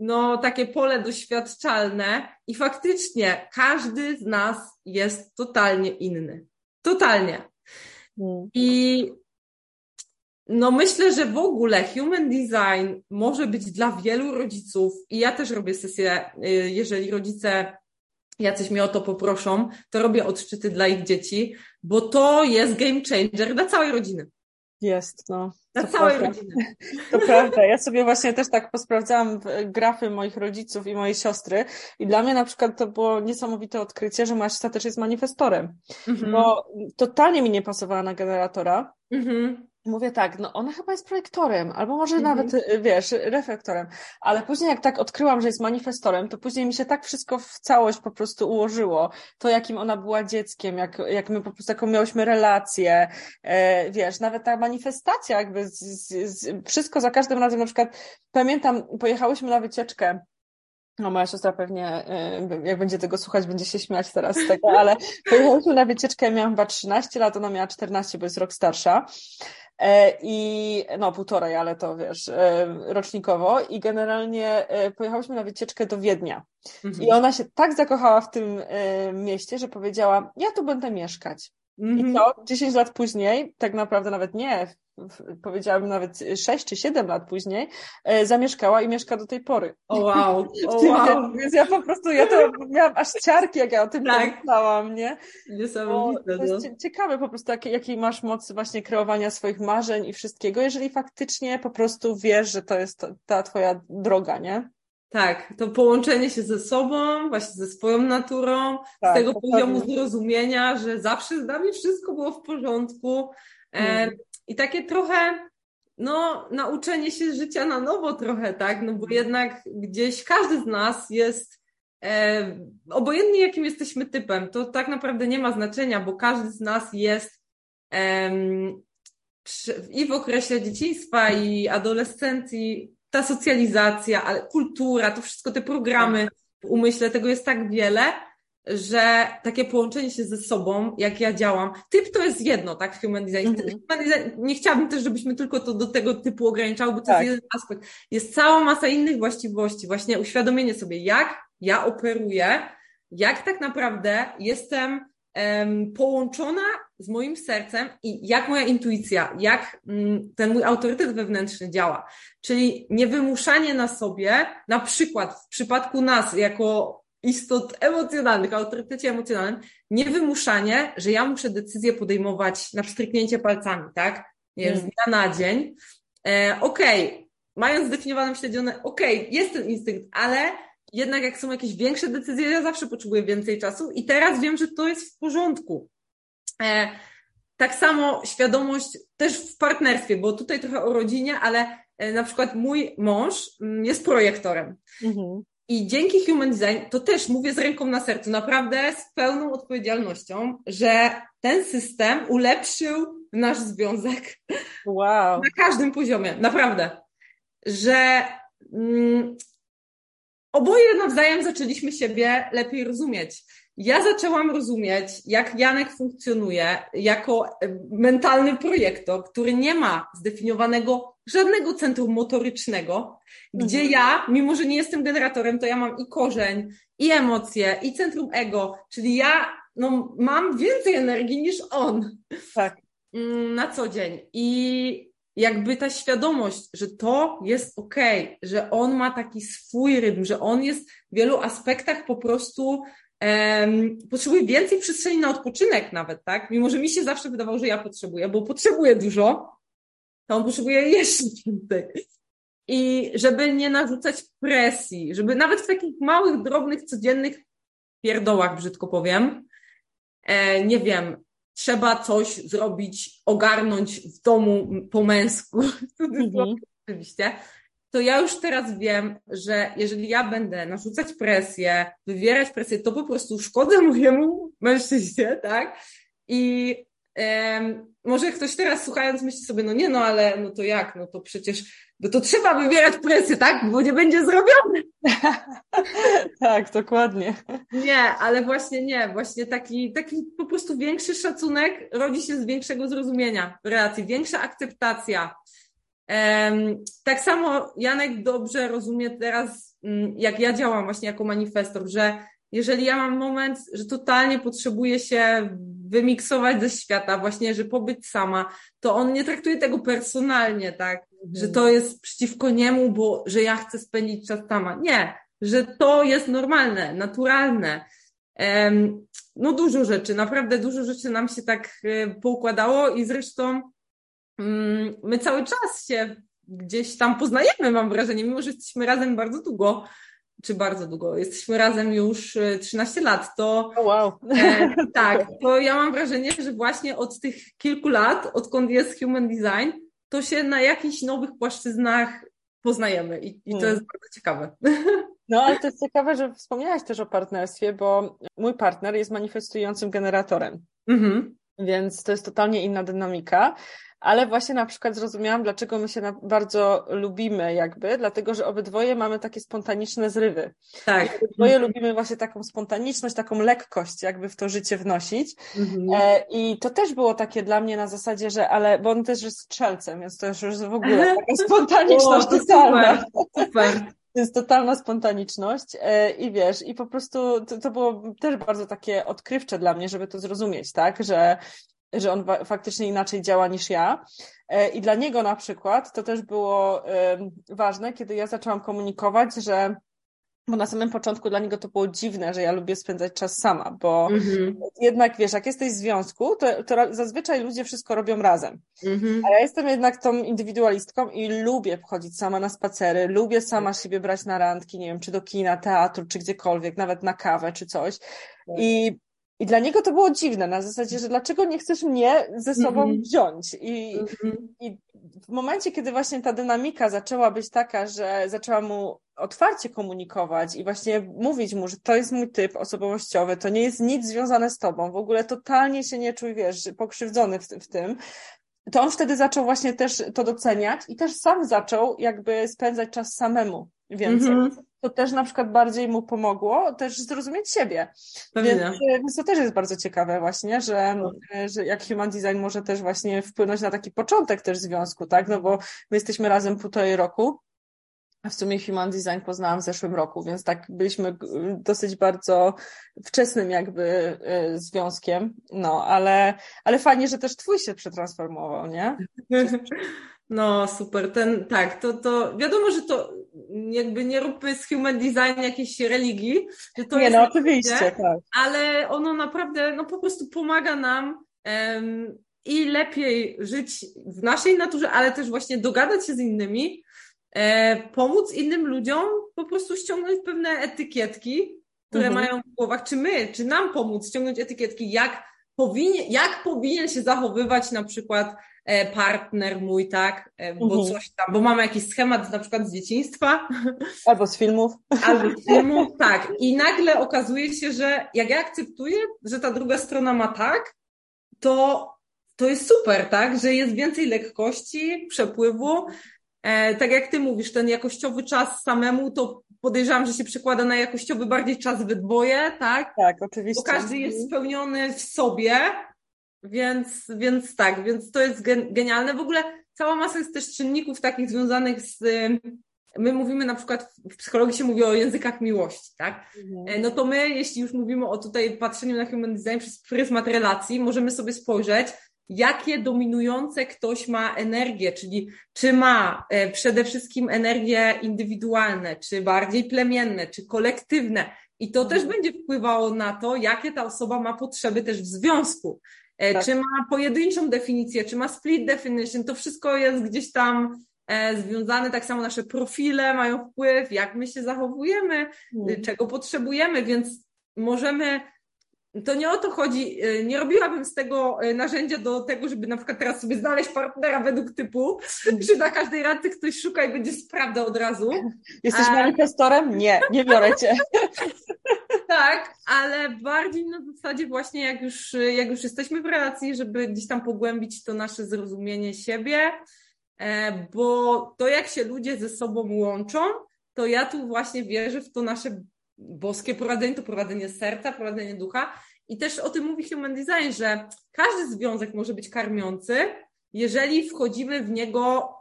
no, takie pole doświadczalne i faktycznie każdy z nas jest totalnie inny. Totalnie. Mm. I no myślę, że w ogóle human design może być dla wielu rodziców i ja też robię sesję, y, jeżeli rodzice jacyś mnie o to poproszą, to robię odczyty dla ich dzieci, bo to jest game changer dla całej rodziny. Jest, no. Dla całej prawda. rodziny. To prawda. Ja sobie właśnie też tak posprawdzałam grafy moich rodziców i mojej siostry i dla mnie na przykład to było niesamowite odkrycie, że moja siostra też jest manifestorem, mhm. bo totalnie mi nie pasowała na generatora. Mhm. Mówię tak, no ona chyba jest projektorem, albo może mhm. nawet, y, wiesz, reflektorem, ale później jak tak odkryłam, że jest manifestorem, to później mi się tak wszystko w całość po prostu ułożyło. To, jakim ona była dzieckiem, jak, jak my po prostu taką miałyśmy relację, e, wiesz, nawet ta manifestacja jakby, z, z, z, wszystko za każdym razem, na przykład pamiętam, pojechałyśmy na wycieczkę no moja siostra pewnie, y, jak będzie tego słuchać, będzie się śmiać teraz z tego, ale pojechałyśmy na wycieczkę, miałam chyba 13 lat, ona miała 14, bo jest rok starsza. E, I no, półtorej, ale to wiesz, e, rocznikowo. I generalnie e, pojechałyśmy na wycieczkę do Wiednia. Mhm. I ona się tak zakochała w tym mieście, że powiedziała: Ja tu będę mieszkać. Mhm. I co? 10 lat później, tak naprawdę nawet nie, powiedziałabym nawet 6 czy 7 lat później, e, zamieszkała i mieszka do tej pory. O wow, o wow. Więc ja po prostu, ja to miałam aż ciarki, jak ja o tym tak. pomyślałam, nie? Niesamowite. to jest no. ciekawe po prostu, jakiej, jakiej masz mocy właśnie kreowania swoich marzeń i wszystkiego, jeżeli faktycznie po prostu wiesz, że to jest ta twoja droga, nie? Tak, to połączenie się ze sobą, właśnie ze swoją naturą, tak, z tego poziomu zrozumienia, że zawsze z nami wszystko było w porządku. Hmm. I takie trochę, no, nauczenie się życia na nowo trochę, tak? No bo jednak gdzieś każdy z nas jest, e, obojętnie jakim jesteśmy typem, to tak naprawdę nie ma znaczenia, bo każdy z nas jest e, i w okresie dzieciństwa i adolescencji ta socjalizacja, ale kultura, to wszystko te programy w umyśle, tego jest tak wiele, że takie połączenie się ze sobą, jak ja działam, typ to jest jedno, tak, human design. Mm -hmm. human design. Nie chciałabym też, żebyśmy tylko to do tego typu ograniczały, bo to tak. jest jeden aspekt. Jest cała masa innych właściwości, właśnie uświadomienie sobie, jak ja operuję, jak tak naprawdę jestem połączona z moim sercem i jak moja intuicja, jak um, ten mój autorytet wewnętrzny działa. Czyli niewymuszanie na sobie, na przykład w przypadku nas, jako istot emocjonalnych, autorytecie emocjonalnym, niewymuszanie, że ja muszę decyzję podejmować na wstryknięcie palcami, tak? Nie wiem, z dnia na dzień. E, okej, okay. mając zdefiniowane śledzione, okej, okay, jest ten instynkt, ale jednak jak są jakieś większe decyzje, ja zawsze potrzebuję więcej czasu i teraz wiem, że to jest w porządku. E, tak samo świadomość też w partnerstwie, bo tutaj trochę o rodzinie, ale e, na przykład mój mąż mm, jest projektorem. Mhm. I dzięki Human Design, to też mówię z ręką na sercu, naprawdę z pełną odpowiedzialnością, że ten system ulepszył nasz związek. Wow. Na każdym poziomie, naprawdę. Że mm, oboje nawzajem zaczęliśmy siebie lepiej rozumieć. Ja zaczęłam rozumieć, jak Janek funkcjonuje jako mentalny projektor, który nie ma zdefiniowanego żadnego centrum motorycznego, gdzie mhm. ja, mimo że nie jestem generatorem, to ja mam i korzeń, i emocje, i centrum ego, czyli ja no, mam więcej energii niż on. Tak. Mm, na co dzień. I jakby ta świadomość, że to jest okay, że on ma taki swój rytm, że on jest w wielu aspektach po prostu um, potrzebuję więcej przestrzeni na odpoczynek nawet, tak? Mimo, że mi się zawsze wydawało, że ja potrzebuję, bo potrzebuję dużo, to on potrzebuje jeszcze więcej. I żeby nie narzucać presji, żeby nawet w takich małych, drobnych, codziennych pierdołach, brzydko powiem, e, nie wiem, trzeba coś zrobić, ogarnąć w domu po męsku, mhm. oczywiście, to ja już teraz wiem, że jeżeli ja będę narzucać presję, wywierać presję, to po prostu szkodzę mojemu mężczyźnie, tak? I um, może ktoś teraz słuchając myśli sobie, no nie, no ale no to jak, no to przecież, no to trzeba wywierać presję, tak? Bo nie będzie zrobione. tak, dokładnie. Nie, ale właśnie nie, właśnie taki, taki po prostu większy szacunek rodzi się z większego zrozumienia relacji, większa akceptacja. Tak samo Janek dobrze rozumie teraz, mm, jak ja działam właśnie jako manifestor, że jeżeli ja mam moment, że totalnie potrzebuję się wymiksować ze świata, właśnie, że pobyć sama, to on nie traktuje tego personalnie, tak, mhm. że to jest przeciwko niemu, bo że ja chcę spędzić czas sama. Nie, że to jest normalne, naturalne. No dużo rzeczy, naprawdę dużo rzeczy nam się tak e, poukładało i zresztą Mm, my cały czas się gdzieś tam poznajemy, mam wrażenie, mimo że jesteśmy razem bardzo długo, czy bardzo długo, jesteśmy razem już 13 e, lat, to oh wow. e, tak, to ja mam wrażenie, że właśnie od tych kilku lat, odkąd jest Human Design, to się na jakichś nowych płaszczyznach poznajemy i, i to hmm. jest bardzo ciekawe. No, ale to jest ciekawe, że wspomniałaś też o partnerstwie, bo mój partner jest manifestującym generatorem. Mhm. Więc to jest totalnie inna dynamika ale właśnie na przykład zrozumiałam, dlaczego my się bardzo lubimy jakby, dlatego, że obydwoje mamy takie spontaniczne zrywy. Tak. I obydwoje lubimy właśnie taką spontaniczność, taką lekkość jakby w to życie wnosić. Mhm. E, I to też było takie dla mnie na zasadzie, że ale, bo on też jest strzelcem, więc to już w ogóle taka spontaniczność o, totalna. Super. super. To jest totalna spontaniczność e, i wiesz, i po prostu to, to, było też bardzo takie odkrywcze dla mnie, żeby to zrozumieć, tak, że że on faktycznie inaczej działa niż ja. E, I dla niego na przykład to też było ważne, kiedy ja zaczęłam komunikować, że bo na samym początku dla niego to było dziwne, że ja lubię spędzać czas sama, bo mm-hmm. jednak wiesz, jak jesteś w związku, to, to zazwyczaj ludzie wszystko robią razem. Mm-hmm. A ja jestem jednak tą indywidualistką i lubię chodzić sama na spacery, lubię sama siebie brać na randki, nie wiem, czy do kina, teatru, czy gdziekolwiek, nawet na kawę, czy coś. Tak. I i dla niego to było dziwne, na zasadzie, że dlaczego nie chcesz mnie ze sobą mm -hmm. wziąć? I, mm -hmm. I w momencie, kiedy właśnie ta dynamika zaczęła być taka, że zaczęła mu otwarcie komunikować i właśnie mówić mu, że to jest mój typ osobowościowy, to nie jest nic związane z tobą, w ogóle totalnie się nie czuj, wiesz, pokrzywdzony w, w tym, to on wtedy zaczął właśnie też to doceniać i też sam zaczął jakby spędzać czas samemu więcej. Mm -hmm to też na przykład bardziej mu pomogło też zrozumieć siebie. Więc, e, więc, to też jest bardzo ciekawe właśnie, że, no. e, że jak human design może też właśnie wpłynąć na taki początek też związku, tak? No bo my jesteśmy razem półtorej roku, a w sumie human design poznałam w zeszłym roku, więc tak byliśmy dosyć bardzo wczesnym jakby e, związkiem, no, ale, ale fajnie, że też twój się przetransformował, nie? No, super. Ten, tak, to, to wiadomo, że to jakby nie róbmy z human design jakiejś religii. Że to nie, no oczywiście, tak. Ale ono naprawdę, no po prostu pomaga nam um, i lepiej żyć w naszej naturze, ale też właśnie dogadać się z innymi, e, pomóc innym ludziom po prostu ściągnąć pewne etykietki, które mhm. mają w głowach, czy my, czy nam pomóc ściągnąć etykietki, jak powinien, jak powinien się zachowywać na przykład partner mój, tak, e, bo mhm. coś tam, bo mamy jakiś schemat na przykład z dzieciństwa. Albo z filmów. Albo z filmów, tak. I nagle okazuje się, że jak ja akceptuję, że ta druga strona ma tak, to, to jest super, tak, że jest więcej lekkości, przepływu. E, tak jak ty mówisz, ten jakościowy czas samemu, to podejrzewam, że się przekłada na jakościowy bardziej czas we dwoje, tak? Tak, oczywiście. Bo każdy jest spełniony w sobie, więc, więc tak, więc to jest genialne. W ogóle cała masa jest też czynników takich związanych z. My mówimy na przykład, w psychologii się mówi o językach miłości, tak? Mhm. E, no to my, jeśli już mówimy o tutaj patrzeniu na human design przez pryzmat relacji, możemy sobie spojrzeć, jakie dominujące ktoś ma energię, czyli czy ma e, przede wszystkim energie indywidualne, czy bardziej plemienne, czy kolektywne. I to też będzie wpływało na to, jakie ta osoba ma potrzeby też w związku. E, tak. Czy ma pojedynczą definicję, czy ma split definition, to wszystko jest gdzieś tam e, związane, tak samo nasze profile mają wpływ, jak my się zachowujemy, hmm. czego potrzebujemy, więc możemy to nie o to chodzi. E, nie robiłabym z tego e, narzędzia do tego, żeby na przykład teraz sobie znaleźć partnera według typu, czy na każdej randce ktoś szuka i będzie sprawdza od razu. Jesteś manifestorem? Nie, nie biorę cię. tak, ale bardziej na zasadzie właśnie jak już, jak już jesteśmy w relacji, żeby gdzieś tam pogłębić to nasze zrozumienie siebie, e, bo to jak się ludzie ze sobą łączą, to ja tu właśnie wierzę w to nasze boskie prowadzenie, to prowadzenie serca, prowadzenie ducha. I też o tym mówi Human Design, że każdy związek może być karmiący, jeżeli wchodzimy w niego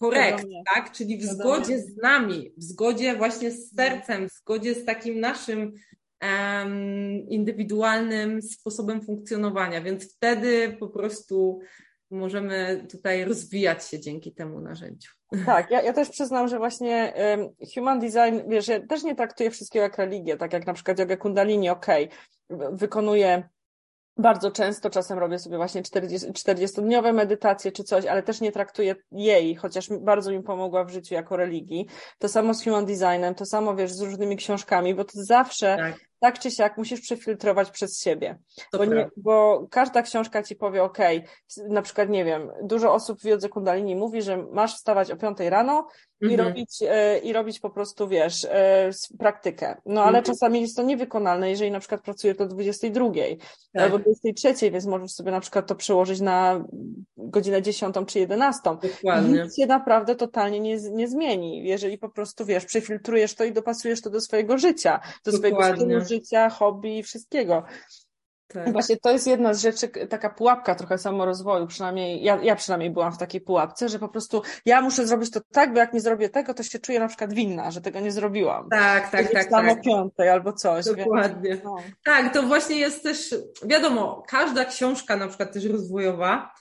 korekt, tak? Czyli w zgodzie z nami, w zgodzie właśnie z sercem, w zgodzie z takim naszym indywidualnym sposobem funkcjonowania. Więc wtedy po prostu możemy tutaj rozwijać się dzięki temu narzędziu. Tak, ja, ja też przyznam, że właśnie um, human design, wiesz, ja też nie traktuję wszystkiego jak religię, tak jak na przykład yoga kundalini, okej, okay, wykonuję bardzo często, czasem robię sobie właśnie 40, 40-dniowe medytacje czy coś, ale też nie traktuję jej, chociaż bardzo mi pomogła w życiu jako religii. To samo z human designem, to samo wiesz, z różnymi książkami, bo to zawsze tak tak czy siak musisz przefiltrować przez siebie. Bo, nie, bo, każda książka ci powie, ok, na przykład, nie wiem, dużo osób w Jodze Kundalini mówi, że masz wstawać o 5 rano i, mhm. robić, e, i robić po prostu, wiesz, e, praktykę. No ale mhm. czasami jest to niewykonalne, jeżeli na przykład pracujesz do 22 tak. albo 23, więc możesz sobie na przykład to przełożyć na godzinę 10 czy 11. Dokładnie. Nic się naprawdę totalnie nie, nie zmieni, jeżeli po prostu, wiesz, przefiltrujesz to i dopasujesz to do swojego życia, do Dokładnie. swojego życia, hobby i wszystkiego. Tak. Właśnie to jest jedna z rzeczy, taka pułapka trochę samorozwoju, przynajmniej ja, ja przynajmniej byłam w takiej pułapce, że po prostu ja muszę zrobić to tak, bo jak nie zrobię tego, to się czuję na przykład winna, że tego nie zrobiłam. Tak, tak, tak. Tam tak. o piątej albo coś. Dokładnie. Więc, no. Tak, to właśnie jest też, wiadomo, każda książka na przykład też rozwojowa,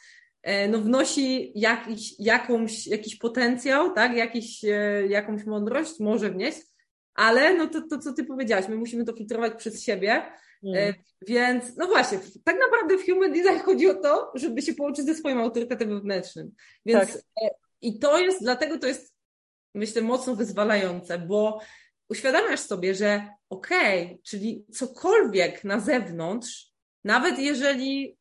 e, no wnosi jakiś, jakąś, jakiś potencjał, tak, jakiś, e, jakąś mądrość może wnieść, ale no to, to co ty powiedziałaś, my musimy to filtrować przez siebie, mm. więc no właśnie, tak naprawdę w Human Design chodzi o to, żeby się połączyć ze swoim autorytetem wewnętrznym, więc tak. E, i to jest, dlatego to jest myślę mocno wyzwalające, bo uświadamiasz sobie, że okej, okay, czyli cokolwiek na zewnątrz, nawet jeżeli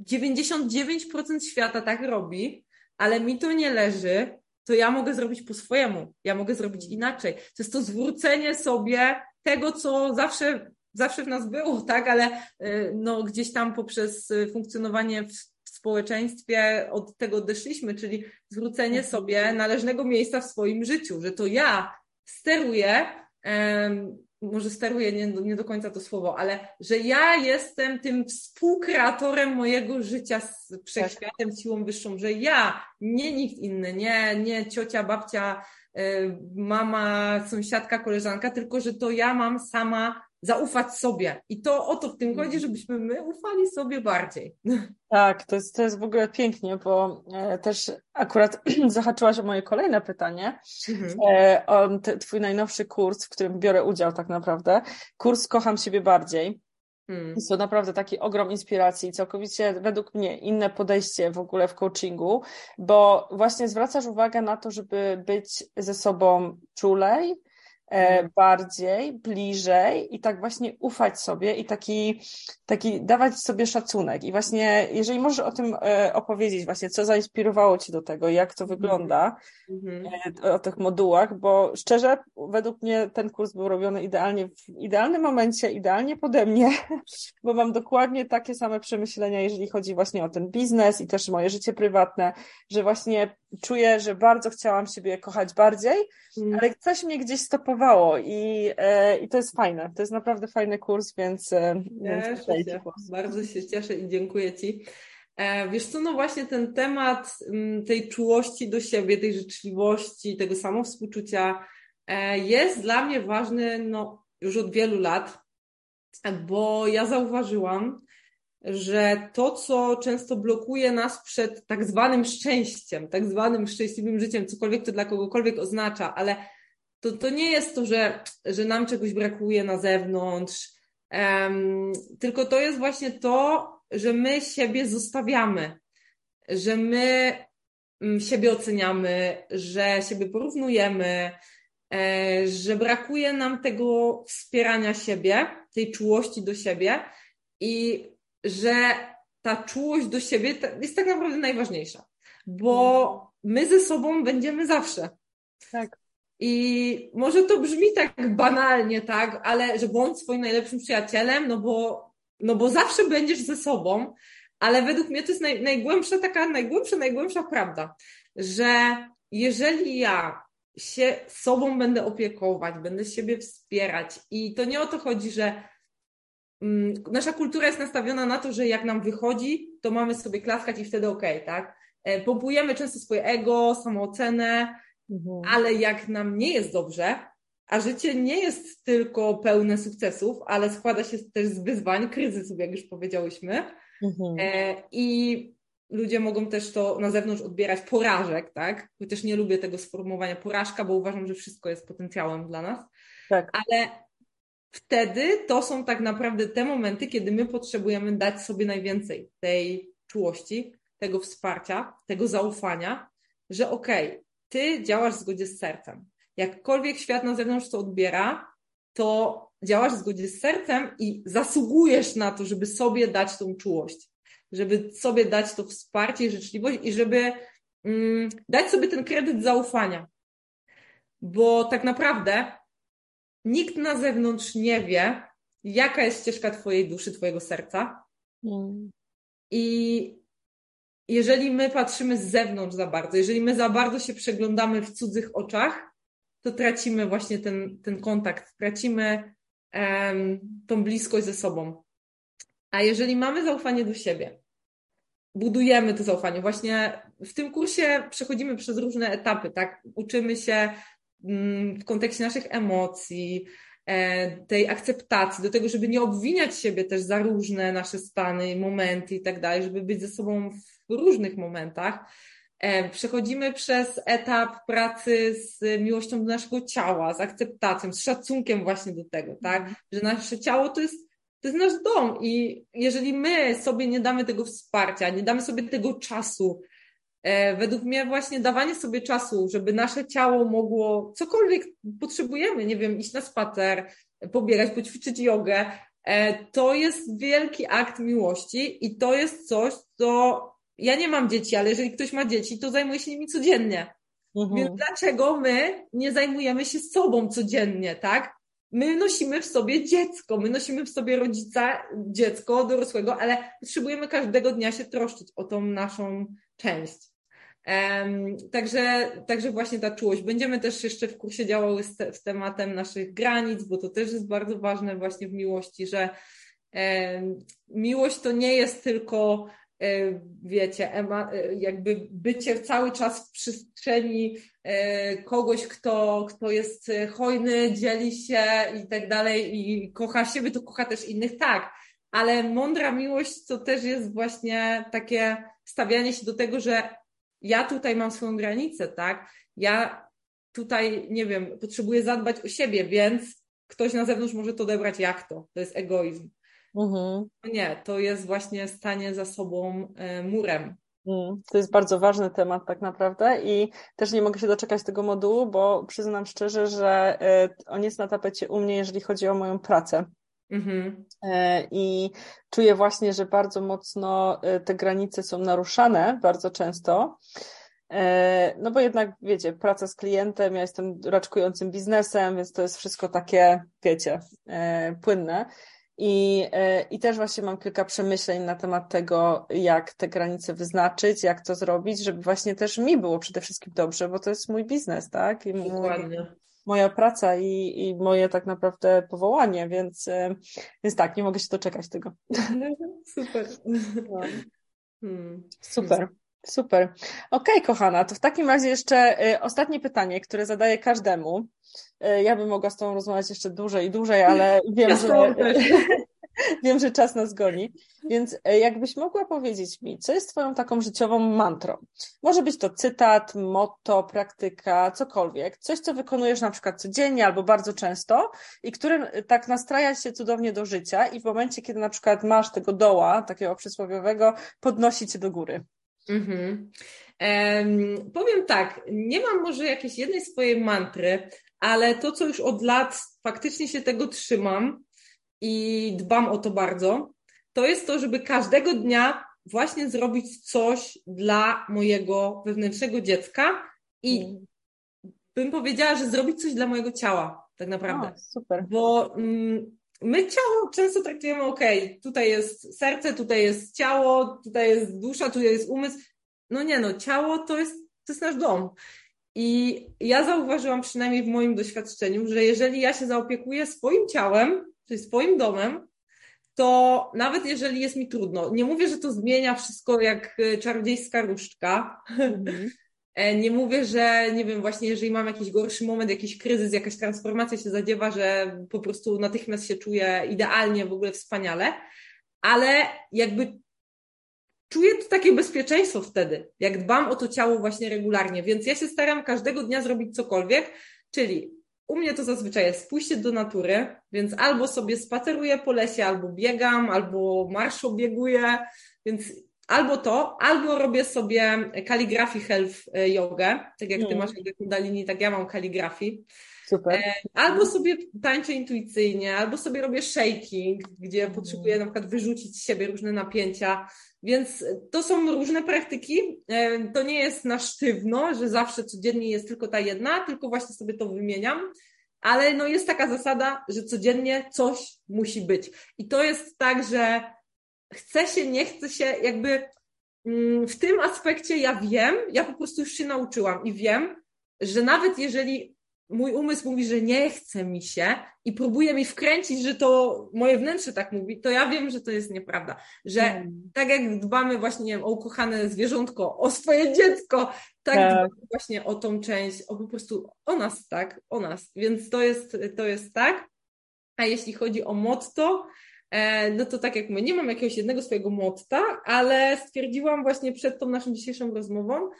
99% świata tak robi, ale mi to nie leży, to ja mogę zrobić po swojemu, ja mogę zrobić inaczej. To jest to zwrócenie sobie tego, co zawsze, zawsze w nas było, tak, ale y, no, gdzieś tam poprzez y, funkcjonowanie w społeczeństwie od tego odeszliśmy, czyli zwrócenie mhm. sobie należnego miejsca w swoim życiu, że to ja steruję może steruję nie, nie do końca to słowo, ale że ja jestem tym współkreatorem mojego życia z wszechświatem, tak. siłą wyższą, że ja, nie nikt inny, nie, nie ciocia, babcia, y, mama, sąsiadka, koleżanka, tylko że to ja mam sama zaufać sobie. I to o to w tym chodzi, mhm. żebyśmy my ufali sobie bardziej. Tak, to jest, to jest w ogóle pięknie, bo e, też akurat zahaczyłaś o moje kolejne pytanie. Mhm. E, o te, twój najnowszy kurs, w którym biorę udział tak naprawdę. Kurs Kocham siebie bardziej. Hmm. Jest to naprawdę taki ogrom inspiracji, całkowicie według mnie inne podejście w ogóle w coachingu, bo właśnie zwracasz uwagę na to, żeby być ze sobą czulej. Bardziej, bliżej i tak właśnie ufać sobie i taki, taki dawać sobie szacunek. I właśnie, jeżeli możesz o tym e, opowiedzieć, właśnie, co zainspirowało Cię do tego, jak to wygląda, mhm. E, o tych modułach, bo szczerze, według mnie ten kurs był robiony idealnie, w idealnym momencie, idealnie pode mnie, bo mam dokładnie takie same przemyślenia, jeżeli chodzi właśnie o ten biznes i też moje życie prywatne, że właśnie czuję, że bardzo chciałam siebie kochać bardziej, mm. ale coś mnie gdzieś stopowało i, e, i to jest fajne. To jest naprawdę fajny kurs, więc, e, więc się. bardzo się cieszę i dziękuję Ci. E, wiesz co, no właśnie ten temat m, tej czułości do siebie, tej życzliwości, tego samowspółczucia e, jest dla mnie ważny no, już od wielu lat, bo ja zauważyłam, że to, co często blokuje nas przed tak zwanym szczęściem, tak zwanym szczęśliwym życiem, cokolwiek to dla kogokolwiek oznacza, ale to, to nie jest to, że, że nam czegoś brakuje na zewnątrz, um, tylko to jest właśnie to, że my siebie zostawiamy, że my mm, siebie oceniamy, że siebie porównujemy, e, że brakuje nam tego wspierania siebie, tej czułości do siebie i że ta czułość do siebie jest tak naprawdę najważniejsza, bo my ze sobą będziemy zawsze. Tak. I może to brzmi tak banalnie, tak, ale że bądź swoim najlepszym przyjacielem, no bo, no bo zawsze będziesz ze sobą, ale według mnie to jest naj, najgłębsza taka, najgłębsza, najgłębsza prawda, że jeżeli ja się sobą będę opiekować, będę siebie wspierać i to nie o to chodzi, że nasza kultura jest nastawiona na to, że jak nam wychodzi, to mamy sobie klaskać i wtedy okej, okay, tak? E, pompujemy często swoje ego, samoocenę, mhm. ale jak nam nie jest dobrze, a życie nie jest tylko pełne sukcesów, ale składa się też z wyzwań, kryzysów, jak już powiedziałyśmy, Mhm. E, I ludzie mogą też to na zewnątrz odbierać porażek, tak? Chociaż nie lubię tego sformułowania porażka, bo uważam, że wszystko jest potencjałem dla nas. Tak. Ale wtedy to są tak naprawdę te momenty, kiedy my potrzebujemy dać sobie najwięcej tej czułości, tego wsparcia, tego zaufania, że okej, okay, ty działasz w zgodzie z sercem. Jakkolwiek świat na zewnątrz to odbiera, to działasz w zgodzie z sercem i zasługujesz na to, żeby sobie dać tą czułość, żeby sobie dać to wsparcie i życzliwość i żeby mm, dać sobie ten kredyt zaufania. Bo tak naprawdę nikt na zewnątrz nie wie, jaka jest ścieżka Twojej duszy, Twojego serca. Mm. I jeżeli my patrzymy z zewnątrz za bardzo, jeżeli my za bardzo się przeglądamy w cudzych oczach, to tracimy właśnie ten, ten kontakt, tracimy tą bliskość ze sobą. A jeżeli mamy zaufanie do siebie, budujemy to zaufanie. Właśnie w tym kursie przechodzimy przez różne etapy, tak? Uczymy się w kontekście naszych emocji, e, tej akceptacji, do tego, żeby nie obwiniać siebie też za różne nasze stany, momenty i tak dalej, żeby być ze sobą w różnych momentach. E, przechodzimy przez etap pracy z miłością do naszego ciała, z akceptacją, z szacunkiem właśnie do tego, tak? Mhm. Że nasze ciało to jest, to jest nasz dom i jeżeli my sobie nie damy tego wsparcia, nie damy sobie tego czasu, według mnie właśnie dawanie sobie czasu, żeby nasze ciało mogło cokolwiek potrzebujemy, nie wiem, iść na spacer, pobiegać, poćwiczyć jogę, e, to jest wielki akt miłości i to jest coś, co ja nie mam dzieci, ale jeżeli ktoś ma dzieci, to zajmuje się nimi codziennie. Mhm. Więc dlaczego my nie zajmujemy się sobą codziennie, tak? My nosimy w sobie dziecko, my nosimy w sobie rodzica, dziecko, dorosłego, ale potrzebujemy każdego dnia się troszczyć o tą naszą część. Także, także właśnie ta czułość. Będziemy też jeszcze w kursie działały z, te, z tematem naszych granic, bo to też jest bardzo ważne właśnie w miłości, że miłość to nie jest tylko E, wiecie, e, jakby bycie cały czas w przestrzeni e, kogoś, kto, kto jest hojny, dzieli się i tak dalej i kocha siebie, to kocha też innych, tak. Ale mądra miłość to też jest właśnie takie stawianie się do tego, że ja tutaj mam swoją granicę, tak? Ja tutaj, nie wiem, potrzebuję zadbać o siebie, więc ktoś na zewnątrz może to odebrać jak to. To jest egoizm. Mhm. No nie, to jest właśnie stanie za sobą e, murem. Mm, to jest bardzo ważny temat tak naprawdę i też nie mogę się doczekać tego modułu, bo przyznam szczerze, że e, on jest na tapecie u mnie, jeżeli chodzi o moją pracę. Mhm. E, I czuję właśnie, że bardzo mocno te granice są naruszane bardzo często. No bo jednak, wiecie, praca z klientem, ja jestem raczkującym biznesem, więc to jest wszystko takie, wiecie, płynne. I, e, I też właśnie mam kilka przemyśleń na temat tego, jak te granice wyznaczyć, jak to zrobić, żeby właśnie też mi było przede wszystkim dobrze, bo to jest mój biznes, tak? I Dokładnie. Moja praca i, i moje tak naprawdę powołanie, więc, e, więc tak, nie mogę się doczekać tego. Super. No. Hmm. Super. Super. Okej, okay, kochana, to w takim razie jeszcze y, ostatnie pytanie, które zadaję każdemu. Y, ja bym mogła z tą rozmawiać jeszcze dłużej i dłużej, ale wiem, ja że, Wiem, że czas nas goni. Więc e, jakbyś mogła powiedzieć mi, co jest Twoją taką życiową mantrą? Może być to cytat, motto, praktyka, cokolwiek. Coś, co wykonujesz na przykład codziennie albo bardzo często i którym e, tak nastraja się cudownie do życia i w momencie, kiedy na przykład masz tego doła, takiego przysłowiowego, podnosi cię do góry. Mhm. Um, powiem tak, nie mam może jakiejś jednej swojej mantry, ale to, co już od lat faktycznie się tego trzymam i dbam o to bardzo, to jest to, żeby każdego dnia właśnie zrobić coś dla mojego wewnętrznego dziecka i mm. bym powiedziała, że zrobić coś dla mojego ciała, tak naprawdę. O, super. Bo mm, my ciało często traktujemy, ok, tutaj jest serce, tutaj jest ciało, tutaj jest dusza, tutaj jest umysł. No nie no, ciało to jest, to jest nasz dom. I ja zauważyłam przynajmniej w moim doświadczeniu, że jeżeli ja się zaopiekuję swoim ciałem, czyli swoim domem, to nawet jeżeli jest mi trudno, nie mówię, że to zmienia wszystko jak e, czarodziejska różdżka. Mhm. E, nie mówię, że nie wiem, właśnie jeżeli mam jakiś gorszy moment, jakiś kryzys, jakaś transformacja się zadziewa, że po prostu natychmiast się czuję idealnie, w ogóle wspaniale, ale jakby czuję to takie bezpieczeństwo wtedy, jak dbam o to ciało właśnie regularnie, więc ja się staram każdego dnia zrobić cokolwiek, czyli u mnie to zazwyczaj jest pójście do natury, więc albo sobie spaceruję po lesie, albo biegam, albo marszobieguję, więc albo to, albo robię sobie kaligrafii health jogę, tak jak ty mm. masz kundalini, tak ja mam kaligrafii. Super. E, albo sobie tańczę intuicyjnie, albo sobie robię shaking, gdzie mm. potrzebuję na przykład wyrzucić z siebie różne napięcia. Więc to są różne praktyki. E, to nie jest na sztywno, że zawsze codziennie jest tylko ta jedna, tylko właśnie sobie to wymieniam. Ale no jest taka zasada, że codziennie coś musi być. I to jest tak, że chce się, nie chce się, jakby mm, w tym aspekcie ja wiem, ja po prostu już się nauczyłam i wiem, że nawet jeżeli mój umysł mówi, że nie chce mi się i próbuje mi wkręcić, że to moje wnętrze tak mówi, to ja wiem, że to jest nieprawda. Że hmm. tak jak dbamy właśnie nie wiem, o ukochane zwierzątko, o swoje dziecko, tak, tak. dbamy właśnie o tą część, o po prostu o nas, tak, o nas. Więc to jest, to jest tak. A jeśli chodzi o motto, e, no to tak jak my, nie mam jakiegoś jednego swojego motta, ale stwierdziłam właśnie przed tą naszą dzisiejszą rozmową,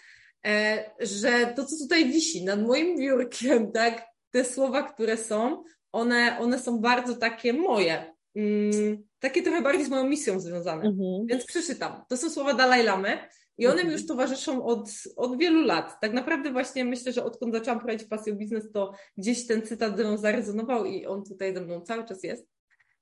że to, co tutaj wisi nad moim biurkiem, tak, te słowa, które są, one, one są bardzo takie moje. Mm, takie trochę bardziej z moją misją związane. Mhm. Więc przeczytam. To są słowa Dalaj Lamy i one mi mhm. już towarzyszą od, od wielu lat. Tak naprawdę właśnie myślę, że odkąd zaczęłam prowadzić pasję biznes, to gdzieś ten cytat ze mną zarezonował i on tutaj ze mną cały czas jest.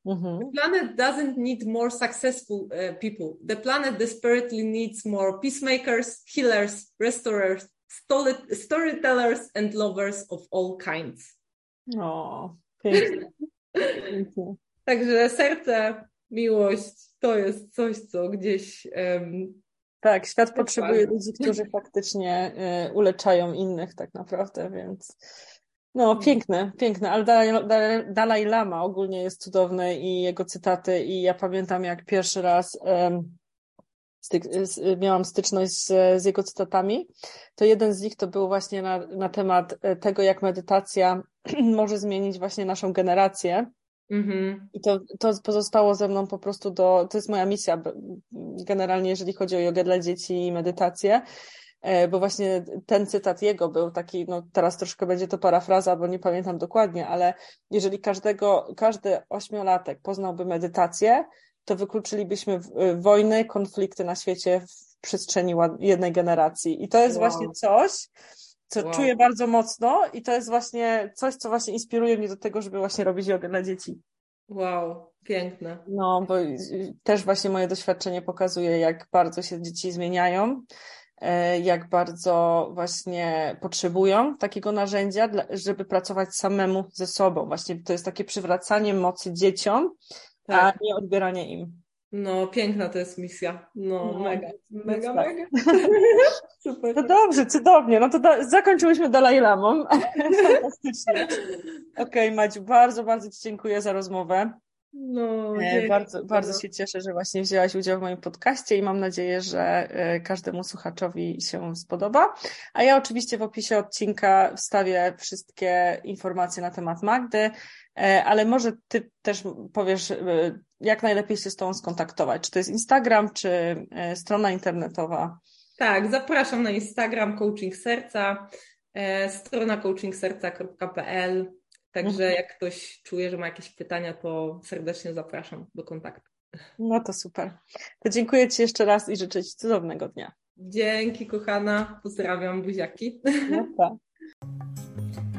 Mm-hmm. The planet doesn't need more successful uh, people. The planet desperately needs more peacemakers, healers, restorers, story- storytellers, and lovers of all kinds. O, pięknie. pięknie. Także serce, miłość to jest coś, co gdzieś. Um, tak, świat potrzebuje ludzi, którzy faktycznie y, uleczają innych, tak naprawdę, więc. No, mhm. piękne, piękne, ale Dalaj, Dalaj, Dalaj Lama ogólnie jest cudowny i jego cytaty i ja pamiętam jak pierwszy raz um, styk, miałam styczność z, z, jego cytatami, to jeden z nich to był właśnie na, na temat e, tego, jak medytacja może zmienić właśnie naszą generację. Mm-hmm. I to, to pozostało ze mną po prostu do, to jest moja misja generalnie, jeżeli chodzi o jogę dla dzieci i medytację, bo właśnie ten cytat jego był taki, no teraz troszkę będzie to parafraza, bo nie pamiętam dokładnie, ale jeżeli każdego, każdy ośmiolatek poznałby medytację, to wykluczylibyśmy y, wojny, konflikty na świecie w przestrzeni jednej generacji. I to jest wow. właśnie coś, co wow. czuję bardzo mocno i to jest właśnie coś, co właśnie inspiruje mnie do tego, żeby właśnie robić jogę dla dzieci. Wow, piękne. No, bo też właśnie moje doświadczenie pokazuje, jak bardzo się dzieci zmieniają E, jak bardzo właśnie potrzebują takiego narzędzia, żeby pracować samemu ze sobą. Właśnie to jest takie przywracanie mocy dzieciom, tak. a nie odbieranie im. No, piękna to jest misja. No, no mega, mega, tak. mega. Super. No dobrze, cudownie. No to da- zakończyłyśmy Dalaj Lamą. Fantastycznie. Okej, okay, Madziu, bardzo, bardzo Ci dziękuję za rozmowę. No, e, bardzo, bardzo się cieszę, że właśnie wzięłaś udział w moim podcaście i mam nadzieję, że e, każdemu słuchaczowi się spodoba. A ja oczywiście w opisie odcinka wstawię wszystkie informacje na temat Magdy, e, ale może ty też powiesz, jak najlepiej się z tą skontaktować. Czy to jest Instagram, czy strona internetowa? Tak, zapraszam na Instagram Coaching Serca, strona coachingserca.pl Także mhm. jak ktoś czuje, że ma jakieś pytania, to serdecznie zapraszam do kontaktu. No to super. To dziękuję Ci jeszcze raz i życzę Ci cudownego dnia. Dzięki, kochana. Pozdrawiam, buziaki. No tak.